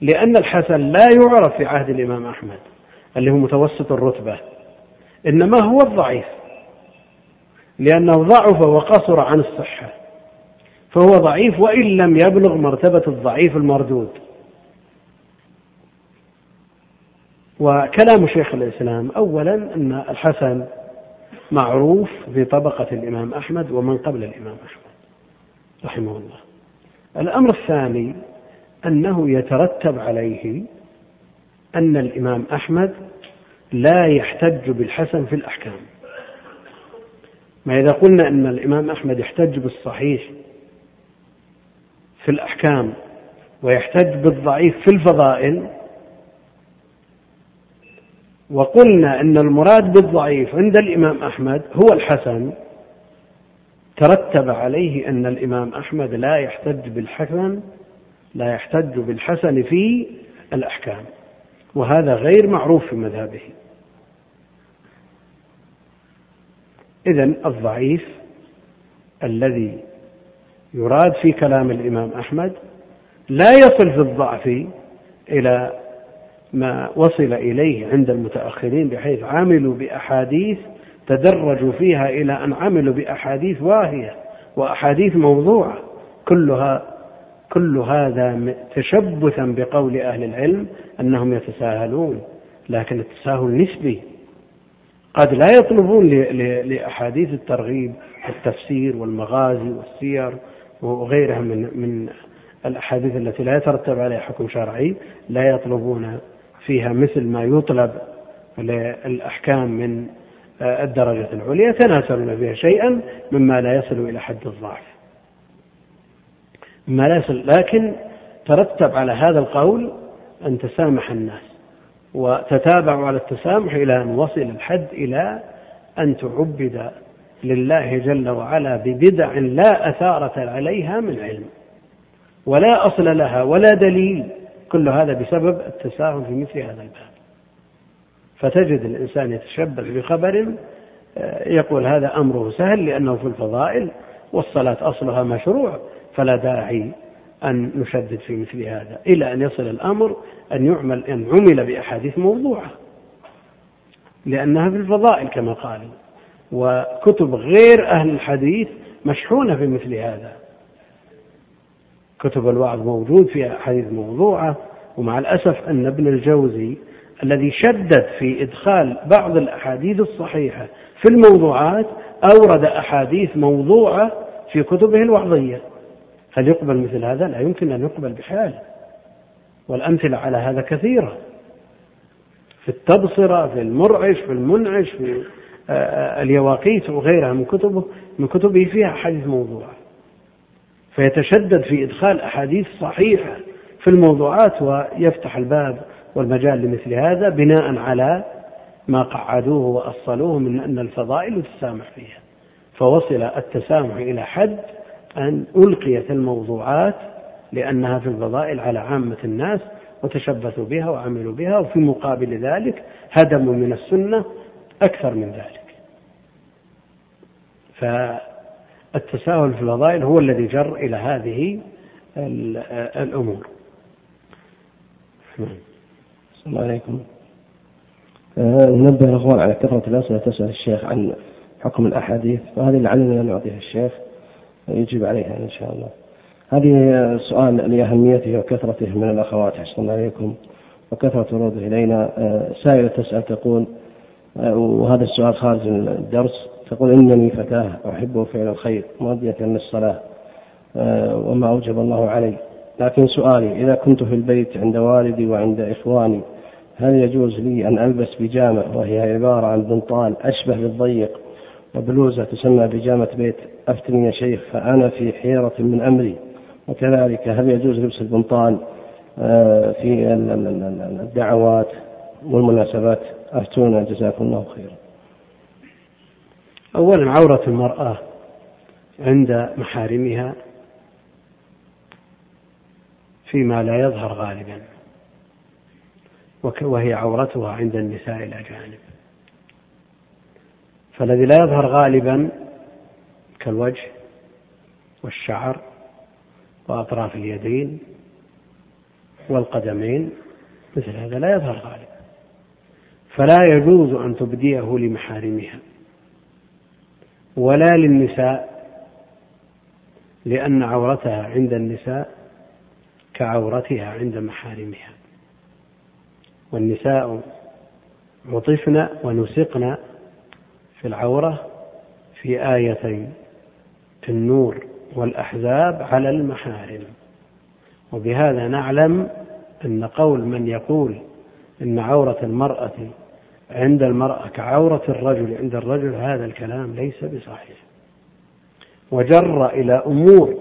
لأن الحسن لا يعرف في عهد الإمام أحمد اللي هو متوسط الرتبة إنما هو الضعيف لأنه ضعف وقصر عن الصحة فهو ضعيف وإن لم يبلغ مرتبة الضعيف المردود. وكلام شيخ الإسلام أولا أن الحسن معروف في طبقة الإمام أحمد ومن قبل الإمام أحمد رحمه الله. الأمر الثاني أنه يترتب عليه أن الإمام أحمد لا يحتج بالحسن في الأحكام. ما إذا قلنا أن الإمام أحمد يحتج بالصحيح في الأحكام ويحتج بالضعيف في الفضائل وقلنا أن المراد بالضعيف عند الإمام أحمد هو الحسن ترتب عليه أن الإمام أحمد لا يحتج بالحسن لا يحتج بالحسن في الأحكام وهذا غير معروف في مذهبه. إذا الضعيف الذي يراد في كلام الإمام أحمد لا يصل في الضعف إلى ما وصل إليه عند المتأخرين بحيث عملوا بأحاديث تدرجوا فيها إلى أن عملوا بأحاديث واهية وأحاديث موضوعة كلها كل هذا تشبثا بقول أهل العلم أنهم يتساهلون لكن التساهل نسبي. قد لا يطلبون لأحاديث الترغيب التفسير والمغازي والسير وغيرها من من الأحاديث التي لا يترتب عليها حكم شرعي لا يطلبون فيها مثل ما يطلب للأحكام من الدرجة العليا يتناسلون فيها شيئا مما لا يصل إلى حد الضعف. ما لا يصل. لكن ترتب على هذا القول أن تسامح الناس وتتابعوا على التسامح إلى أن وصل الحد إلى أن تعبد لله جل وعلا ببدع لا أثارة عليها من علم ولا أصل لها ولا دليل. كل هذا بسبب التساهل في مثل هذا الباب. فتجد الإنسان يتشبث بخبر آه، يقول هذا أمره سهل لأنه في الفضائل والصلاة أصلها مشروع. فلا داعي أن نشدد في مثل هذا إلى أن يصل الأمر أن يعمل أن عمل بأحاديث موضوعة لأنها في الفضائل كما قال وكتب غير أهل الحديث مشحونة في مثل هذا. كتب الوعظ موجود فيها أحاديث موضوعة ومع الأسف أن ابن الجوزي الذي شدد في إدخال بعض الأحاديث الصحيحة في الموضوعات أورد أحاديث موضوعة في كتبه الوعظية. هل يقبل مثل هذا؟ لا يمكن أن يقبل بحال. والأمثلة على هذا كثيرة. في التبصرة في المرعش في المنعش في آه، آه، اليواقيت وغيرها من كتبه من كتبه فيها أحاديث موضوعة فيتشدد في إدخال أحاديث صحيحة في الموضوعات ويفتح الباب والمجال لمثل هذا بناء على ما قعدوه وأصلوه من أن الفضائل تسامح فيها. فوصل التسامح إلى حد أن ألقيت الموضوعات لأنها في الفضائل على عامة الناس وتشبثوا بها وعملوا بها وفي مقابل ذلك هدموا من السنة أكثر من ذلك. فالتساهل في الفضائل هو الذي جر إلى هذه الأمور. السلام عليكم. آه، ننبه الأخوان على كثرة الأسئلة تسأل الشيخ عن حكم الأحاديث فهذه لعلنا نعطيها الشيخ. يجيب عليها إن شاء الله. هذه سؤال لأهميته وكثرته من الأخوات أحسن عليكم وكثرة وروده إلينا. آه، سائلة تسأل تقول آه، وهذا السؤال خارج الدرس تقول إنني فتاة أحب فعل الخير مؤدية للصلاة آه، وما أوجب الله علي. لكن سؤالي إذا كنت في البيت عند والدي وعند إخواني هل يجوز لي أن ألبس بيجامة وهي عبارة عن بنطال أشبه بالضيق وبلوزة تسمى بيجامة بيت أفتني يا شيخ فأنا في حيرة من أمري. وكذلك هل يجوز لبس البنطال آه، في الدعوات والمناسبات؟ أفتونا جزاكم الله خيرا. أولا عورة المرأة عند محارمها فيما لا يظهر غالبا وهي عورتها عند النساء الأجانب. فالذي لا يظهر غالبا كالوجه والشعر وأطراف اليدين والقدمين مثل هذا لا يظهر غالبا. فلا يجوز أن تبديه لمحارمها ولا للنساء لأن عورتها عند النساء كعورتها عند محارمها. والنساء عطفن ونسقن في العورة في آيتين في النور والأحزاب على المحارم. وبهذا نعلم أن قول من يقول إن عورة المرأة عند المرأة كعورة الرجل عند الرجل هذا الكلام ليس بصحيح. وجر إلى أمور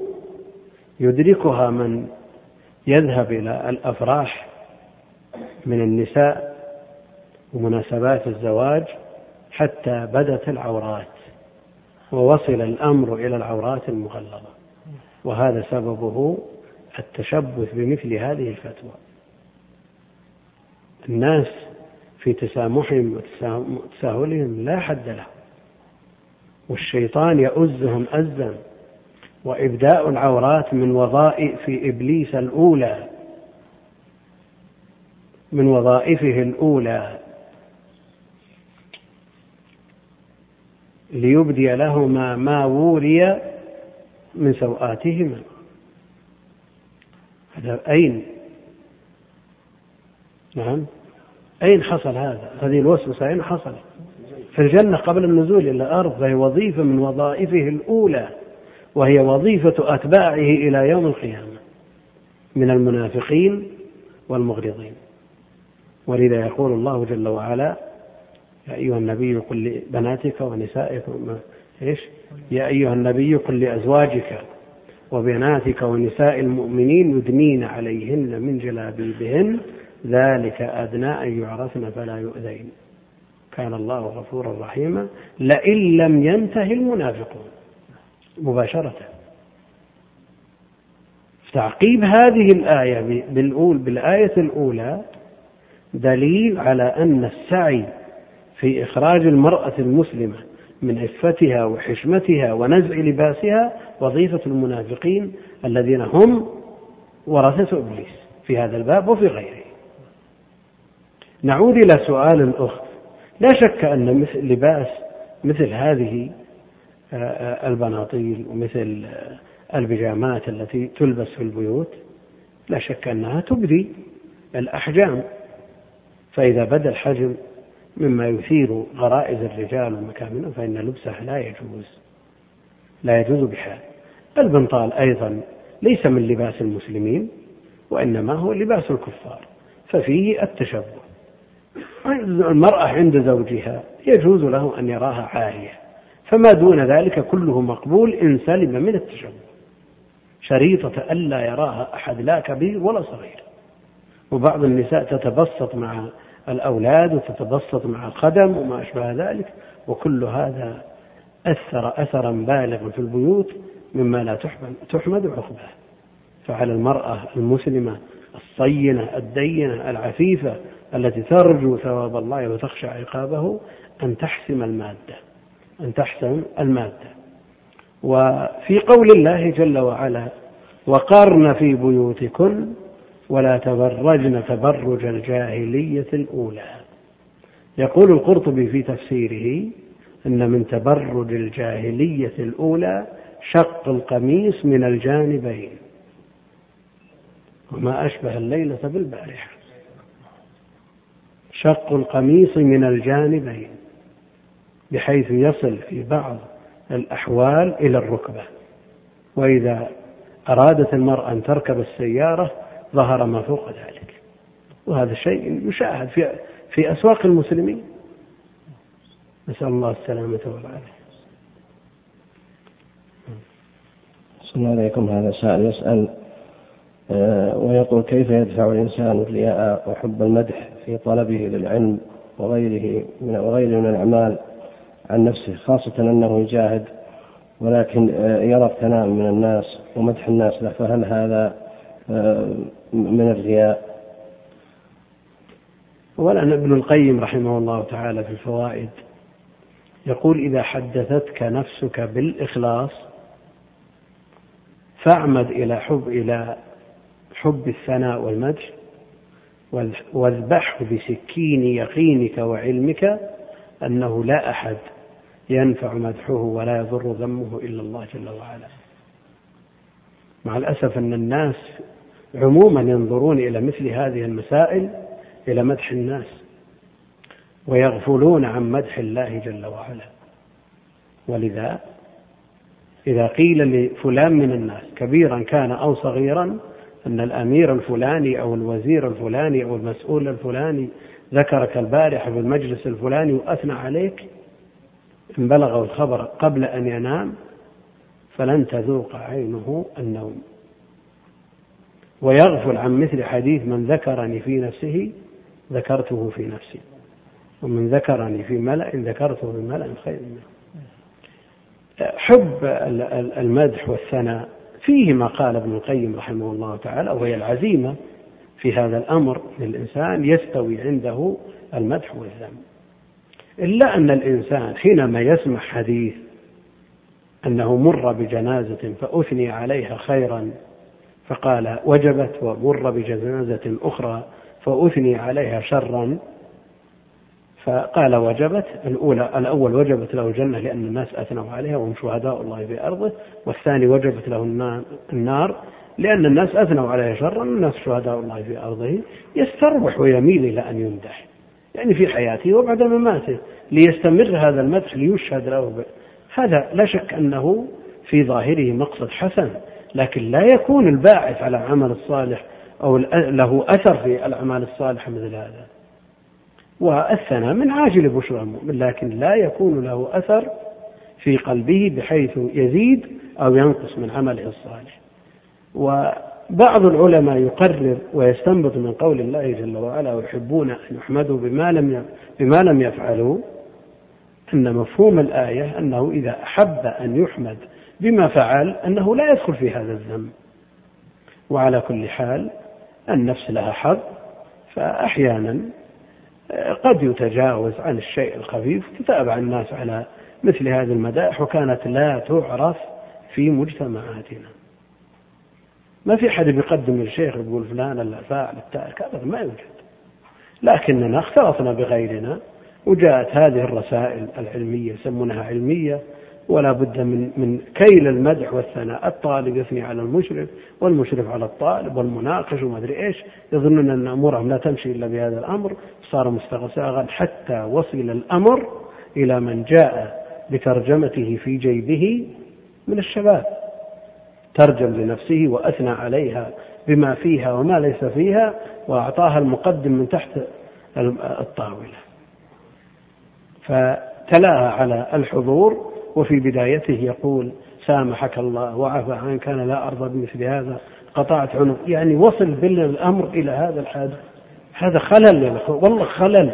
يدركها من يذهب إلى الأفراح من النساء ومناسبات الزواج حتى بدت العورات ووصل الأمر إلى العورات المغلظة وهذا سببه التشبث بمثل هذه الفتوى. الناس في تسامحهم وتساهلهم لا حد له والشيطان يؤزهم أزا. وإبداء العورات من وظائف إبليس الأولى. من وظائفه الأولى. ليبدي لهما ما وري من سوآتهما. هذا أين؟ نعم. أين حصل هذا؟ هذه الوسوسة أين حصلت؟ في الجنة قبل النزول إلى الأرض فهي وظيفة من وظائفه الأولى وهي وظيفة أتباعه إلى يوم القيامة من المنافقين والمغرضين. ولذا يقول الله جل وعلا يا أيها النبي قل لبناتك ونسائك إيش؟ يا أيها النبي قل لأزواجك وبناتك ونساء المؤمنين يدنين عليهن من جلابيبهن ذلك أدنى أن يعرفن فلا يؤذين. كان الله غفورا رحيما. لئن لم ينتهي المنافقون. مباشرة. تعقيب هذه الآية بالأول بالآية الأولى دليل على أن السعي في إخراج المرأة المسلمة من عفتها وحشمتها ونزع لباسها وظيفة المنافقين الذين هم ورثة إبليس في هذا الباب وفي غيره. نعود إلى سؤال الأخت لا شك أن مثل لباس مثل هذه آه، آه، البناطيل ومثل آه، البيجامات التي تلبس في البيوت لا شك أنها تبدي الأحجام فإذا بدأ الحجم مما يثير غرائز الرجال ومكامنهم فإن لبسه لا يجوز لا يجوز بحال. البنطال أيضا ليس من لباس المسلمين وإنما هو لباس الكفار ففيه التشبه. المرأة عند زوجها يجوز له أن يراها عارية فما دون ذلك كله مقبول إن سلم من التشبه. شريطة ألا يراها أحد لا كبير ولا صغير. وبعض النساء تتبسط مع الأولاد وتتبسط مع الخدم وما أشبه ذلك وكل هذا أثر أثرا بالغا في البيوت مما لا تحمد, تحمد عقبه فعلى المرأة المسلمة الصينة الدينة العفيفة التي ترجو ثواب الله وتخشى عقابه أن تحسم المادة أن تحسم المادة. وفي قول الله جل وعلا وقرن في بيوتكن ولا تبرجن تبرج الجاهلية الأولى. يقول القرطبي في تفسيره أن من تبرج الجاهلية الأولى شق القميص من الجانبين. وما أشبه الليلة بالبارحة. شق القميص من الجانبين بحيث يصل في بعض الأحوال إلى الركبة. وإذا أرادت المرأة أن تركب السيارة ظهر ما فوق ذلك. وهذا شيء يشاهد في في أسواق المسلمين. نسأل الله السلامة والعافية. السلام عليكم. هذا سائل يسأل آه، ويقول كيف يدفع الإنسان الرياء وحب المدح في طلبه للعلم وغيره من وغيره من الأعمال عن نفسه خاصة أنه يجاهد ولكن آه، يرى الثناء من الناس ومدح الناس له. فهل هذا آه، من الرياء؟ أولا ابن القيم رحمه الله تعالى في الفوائد يقول إذا حدثتك نفسك بالإخلاص فاعمد إلى حب إلى حب الثناء والمدح واذبحه بسكين يقينك وعلمك أنه لا أحد ينفع مدحه ولا يضر ذمه إلا الله جل وعلا مع الأسف أن الناس عموما ينظرون إلى مثل هذه المسائل إلى مدح الناس ويغفلون عن مدح الله جل وعلا. ولذا إذا قيل لفلان من الناس كبيرا كان أو صغيرا أن الأمير الفلاني أو الوزير الفلاني أو المسؤول الفلاني ذكرك البارحة في المجلس الفلاني وأثنى عليك إن بلغه الخبر قبل أن ينام فلن تذوق عينه النوم. ويغفل عن مثل حديث من ذكرني في نفسه ذكرته في نفسي. ومن ذكرني في ملأ ذكرته في ملأ خير منه. حب المدح والثناء فيه ما قال ابن القيم رحمه الله تعالى وهي العزيمة في هذا الأمر للإنسان يستوي عنده المدح والذم إلا أن الإنسان حينما يسمع حديث أنه مر بجنازة فأثني عليها خيرا فقال وجبت ومر بجنازة أخرى فأثني عليها شرا فقال وجبت الأولى الأول وجبت له الجنة لأن الناس أثنوا عليها وهم شهداء الله في أرضه والثاني وجبت له النار لأن الناس أثنوا عليها شرا الناس شهداء الله في أرضه يستربح ويميل إلى أن يمدح يعني في حياته وبعد مماته ليستمر هذا المدح ليشهد له. هذا لا شك أنه في ظاهره مقصد حسن لكن لا يكون الباعث على العمل الصالح أو له أثر في الأعمال الصالحة مثل هذا. والثناء من عاجل بشرى المؤمن لكن لا يكون له أثر في قلبه بحيث يزيد أو ينقص من عمله الصالح. وبعض العلماء يقرر ويستنبط من قول الله جل وعلا ويحبون أن يحمدوا بما لم بما لم يفعلوا. أن مفهوم الآية أنه إذا أحب أن يحمد بما فعل أنه لا يدخل في هذا الذنب. وعلى كل حال النفس لها حظ فأحيانا قد يتجاوز عن الشيء الخفيف تتابع الناس على مثل هذه المدائح وكانت لا تعرف في مجتمعاتنا. ما في حد بيقدم للشيخ يقول فلان الفاعل التارك هذا ما يوجد. لكننا اختلطنا بغيرنا وجاءت هذه الرسائل العلمية يسمونها علمية ولا بد من من كيل المدح والثناء. الطالب يثني على المشرف والمشرف على الطالب والمناقش وما أدري إيش. يظنون أن أمورهم لا تمشي إلا بهذا الأمر. صار مستغساغا حتى وصل الأمر إلى من جاء بترجمته في جيبه من الشباب. ترجم لنفسه وأثنى عليها بما فيها وما ليس فيها وأعطاها المقدم من تحت الطاولة. فتلاها على الحضور وفي بدايته يقول سامحك الله وعفى عنك أنا لا أرضى بمثل هذا قطعت عنق. يعني وصل بالأمر إلى هذا الحد. هذا خلل يا والله خلل.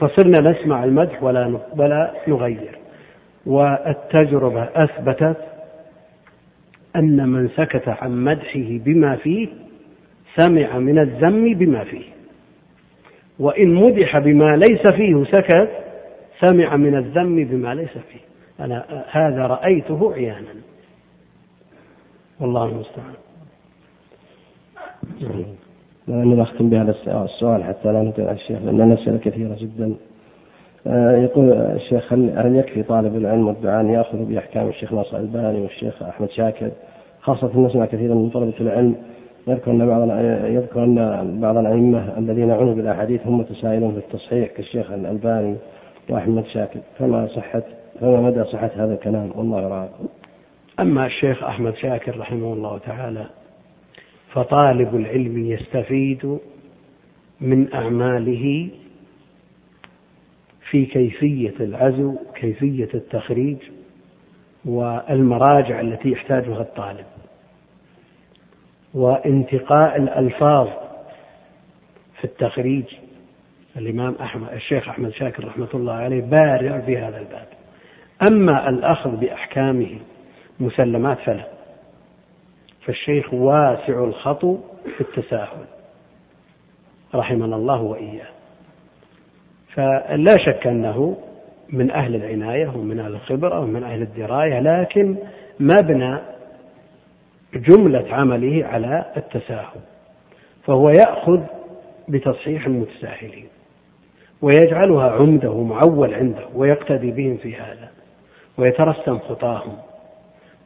فصرنا نسمع المدح ولا ولا نغير. والتجربة أثبتت أن من سكت عن مدحه بما فيه سمع من الذم بما فيه. وإن مدح بما ليس فيه سكت سمع من الذم بما ليس فيه. أنا هذا رأيته عيانا. والله المستعان. لأني نختم بهذا السؤال حتى لا نطيع الشيخ لأن الأسئلة كثيرة جدا. آه، يقول الشيخ هل يكفي طالب العلم والدعاء أن يأخذ بأحكام الشيخ ناصر الباني والشيخ أحمد شاكر؟ خاصة نسمع كثيرا من طلبة العلم. يذكر أن بعض يذكر أن بعض الأئمة الذين عنوا بالأحاديث هم متسائلون في التصحيح كالشيخ الألباني وأحمد شاكر. فما صحة فما مدى صحة هذا الكلام والله يرعاكم. أما الشيخ أحمد شاكر رحمه الله تعالى فطالب العلم يستفيد من أعماله في كيفية العزو كيفية التخريج والمراجع التي يحتاجها الطالب وانتقاء الألفاظ في التخريج الإمام أحمد الشيخ أحمد شاكر رحمة الله عليه بارع في هذا الباب أما الأخذ بأحكامه مسلمات فلا. فالشيخ واسع الخطو في التساهل. رحمنا الله وإياه. فلا شك أنه من أهل العناية ومن أهل الخبرة ومن أهل الدراية لكن مبنى جملة عمله على التساهل. فهو يأخذ بتصحيح المتساهلين ويجعلها عمده معول عنده ويقتدي بهم في هذا. ويترسم خطاهم.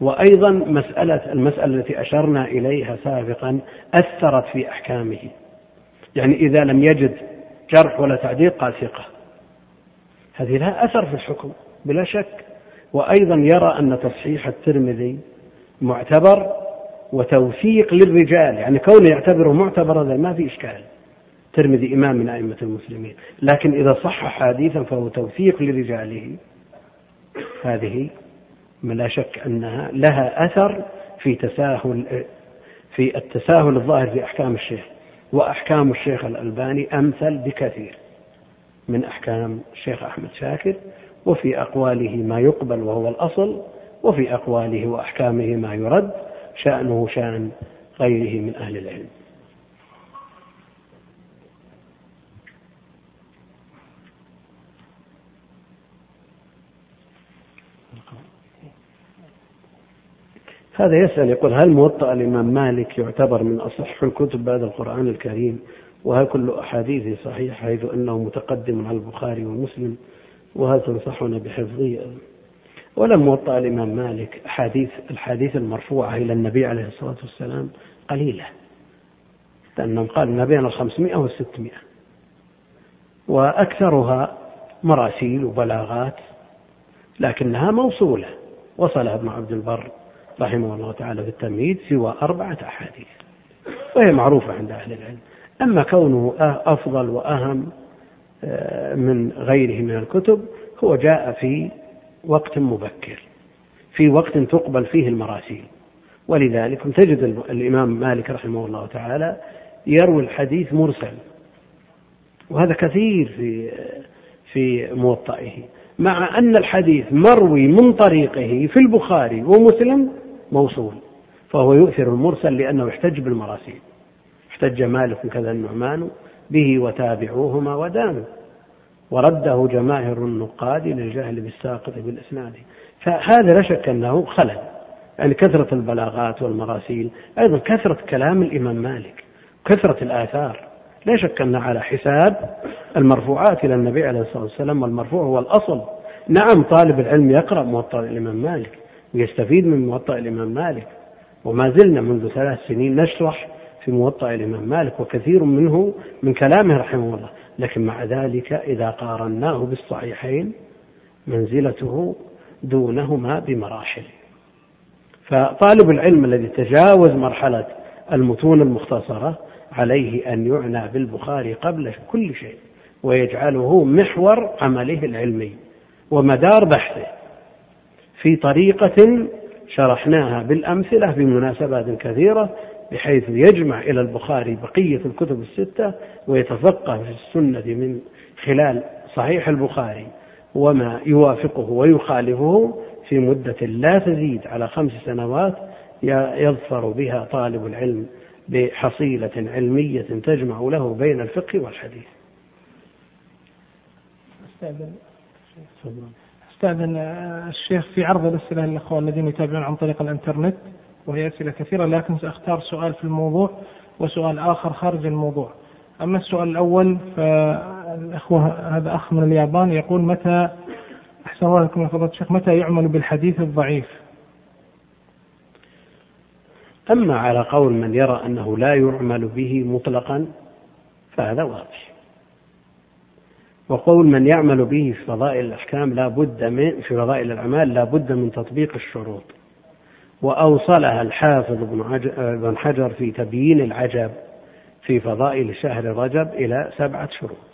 وأيضا مسألة المسألة التي أشرنا إليها سابقا أثرت في أحكامه. يعني إذا لم يجد جرح ولا تعديل قال ثقة. هذه لها أثر في الحكم بلا شك. وأيضا يرى أن تصحيح الترمذي معتبر وتوثيق للرجال. يعني كونه يعتبره معتبر هذا ما في إشكال. الترمذي إمام من أئمة المسلمين. لكن إذا صح حديثا فهو توثيق لرجاله. هذه لا شك أنها لها أثر في تساهل في التساهل الظاهر في أحكام الشيخ وأحكام الشيخ الألباني أمثل بكثير من أحكام الشيخ أحمد شاكر وفي أقواله ما يقبل وهو الأصل وفي أقواله وأحكامه ما يرد شأنه شأن غيره من أهل العلم. هذا يسأل يقول هل موطأ الإمام مالك يعتبر من أصح الكتب بعد القرآن الكريم؟ وهل كل أحاديثه صحيح حيث أنه متقدم على البخاري ومسلم؟ وهل تنصحنا بحفظه؟ ولم موطأ الإمام مالك أحاديث الحديث المرفوعة إلى النبي عليه الصلاة والسلام قليلة. لأنهم قالوا ما بين الخمسمائة والستمائة. وأكثرها مراسيل وبلاغات لكنها موصولة. وصلها ابن عبد البر. رحمه الله تعالى في التمهيد سوى أربعة أحاديث وهي معروفة عند أهل العلم. أما كونه أفضل وأهم آه، من غيره من الكتب هو جاء في وقت مبكر في وقت تقبل فيه المراسيل. ولذلك تجد الإمام مالك رحمه الله تعالى يروي الحديث مرسل وهذا كثير في في موطئه مع أن الحديث مروي من طريقه في البخاري ومسلم موصول فهو يؤثر المرسل لأنه يحتج بالمراسيل. احتج مالك كذا النعمان به وتابعوهما ودانوا. ورده جماهر النقاد للجهل بالساقط بالإسناد. فهذا لا شك أنه خلل. يعني كثرة البلاغات والمراسيل أيضا كثرة كلام الإمام مالك كثرة الآثار. لا شك أن على حساب المرفوعات إلى النبي عليه الصلاة والسلام والمرفوع هو الأصل. نعم طالب العلم يقرأ موطأ الإمام مالك. ويستفيد من موطأ الإمام مالك. وما زلنا منذ ثلاث سنين نشرح في موطأ الإمام مالك وكثير منه من كلامه رحمه الله. لكن مع ذلك إذا قارناه بالصحيحين منزلته دونهما بمراحل. فطالب العلم الذي تجاوز مرحلة المتون المختصرة عليه أن يعنى بالبخاري قبل كل شيء ويجعله محور عمله العلمي ومدار بحثه. في طريقة شرحناها بالأمثلة في مناسبات كثيرة بحيث يجمع إلى البخاري بقية الكتب الستة ويتفقه في السنة من خلال صحيح البخاري وما يوافقه ويخالفه في مدة لا تزيد على خمس سنوات يظفر بها طالب العلم بحصيلة علمية تجمع له بين الفقه والحديث. استأذن استأذن الشيخ في عرض الأسئلة للأخوة الذين يتابعون عن طريق الإنترنت وهي أسئلة كثيرة لكن سأختار سؤال في الموضوع وسؤال آخر خارج الموضوع. أما السؤال الأول فالأخوة هذا أخ من اليابان يقول متى أحسن الله لكم يا فضيلة الشيخ متى يعمل بالحديث الضعيف؟ أما على قول من يرى أنه لا يعمل به مطلقا فهذا واضح وقول من يعمل به في فضائل الأحكام لا بد من في فضائل الأعمال لا بد من تطبيق الشروط. وأوصلها الحافظ بن حجر في تبيين العجب في فضائل شهر رجب إلى سبعة شروط.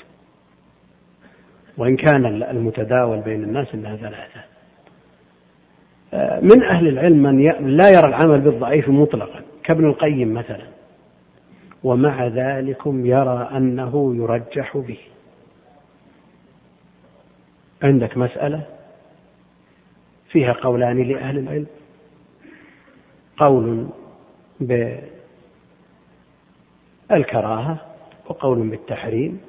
وإن كان المتداول بين الناس أنها ثلاثة. من أهل العلم من لا يرى العمل بالضعيف مطلقا. كابن القيم مثلا. ومع ذلك يرى أنه يرجح به. عندك مسألة فيها قولان لأهل العلم؟ قول بالكراهة وقول بالتحريم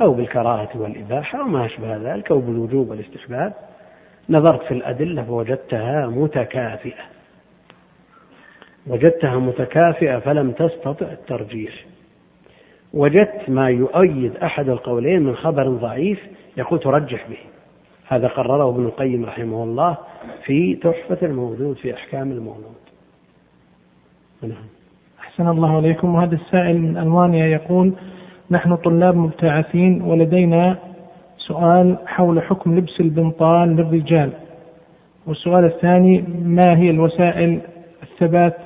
أو بالكراهة والإباحة أو ما أشبه ذلك أو بالوجوب والاستحباب. نظرت في الأدلة فوجدتها متكافئة. وجدتها متكافئة فلم تستطع الترجيح. وجدت ما يؤيد أحد القولين من خبر ضعيف يقول ترجح به. هذا قرره ابن القيم رحمه الله في تحفة الموجود في أحكام المولود. نعم. أحسن الله عليكم. وهذا السائل من ألمانيا يقول نحن طلاب مبتعثين ولدينا سؤال حول حكم لبس البنطال للرجال. والسؤال الثاني ما هي الوسائل الثبات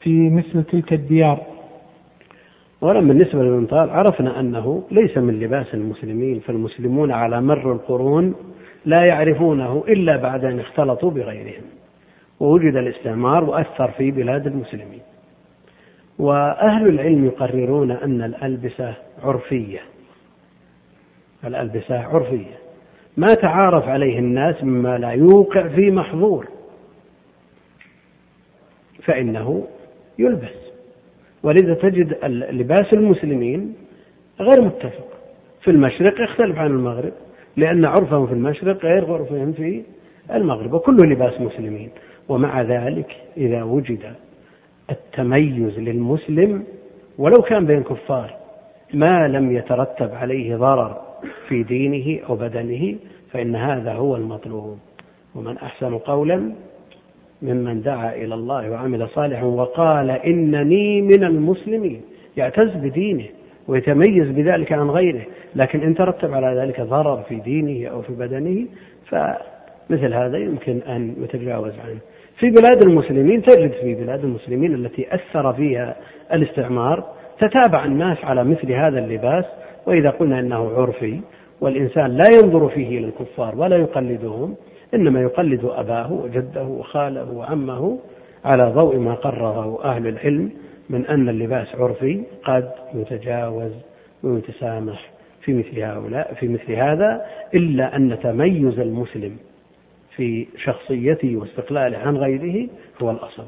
في مثل تلك الديار؟ أولا بالنسبة للبنطال عرفنا أنه ليس من لباس المسلمين فالمسلمون على مر القرون لا يعرفونه إلا بعد أن اختلطوا بغيرهم ووجد الاستعمار وأثر في بلاد المسلمين. وأهل العلم يقررون أن الألبسة عرفية. الألبسة عرفية. ما تعارف عليه الناس مما لا يوقع في محظور. فإنه يلبس. ولذا تجد لباس المسلمين غير متفق. في المشرق يختلف عن المغرب. لأن عرفهم في المشرق غير عرفهم في المغرب وكله لباس مسلمين. ومع ذلك إذا وجد التميز للمسلم ولو كان بين كفار ما لم يترتب عليه ضرر في دينه أو بدنه فإن هذا هو المطلوب. ومن أحسن قولا ممن دعا إلى الله وعمل صالحا وقال إنني من المسلمين يعتز بدينه. ويتميز بذلك عن غيره لكن إن ترتب على ذلك ضرر في دينه أو في بدنه فمثل هذا يمكن أن يتجاوز عنه. في بلاد المسلمين تجد في بلاد المسلمين التي أثر فيها الاستعمار تتابع الناس على مثل هذا اللباس وإذا قلنا أنه عرفي والإنسان لا ينظر فيه إلى الكفار ولا يقلدهم إنما يقلد أباه وجده وخاله وعمه على ضوء ما قرره أهل العلم من أن اللباس عرفي قد يتجاوز ويتسامح في مثل هؤلاء في مثل هذا إلا أن تميز المسلم في شخصيته واستقلاله عن غيره هو الأصل.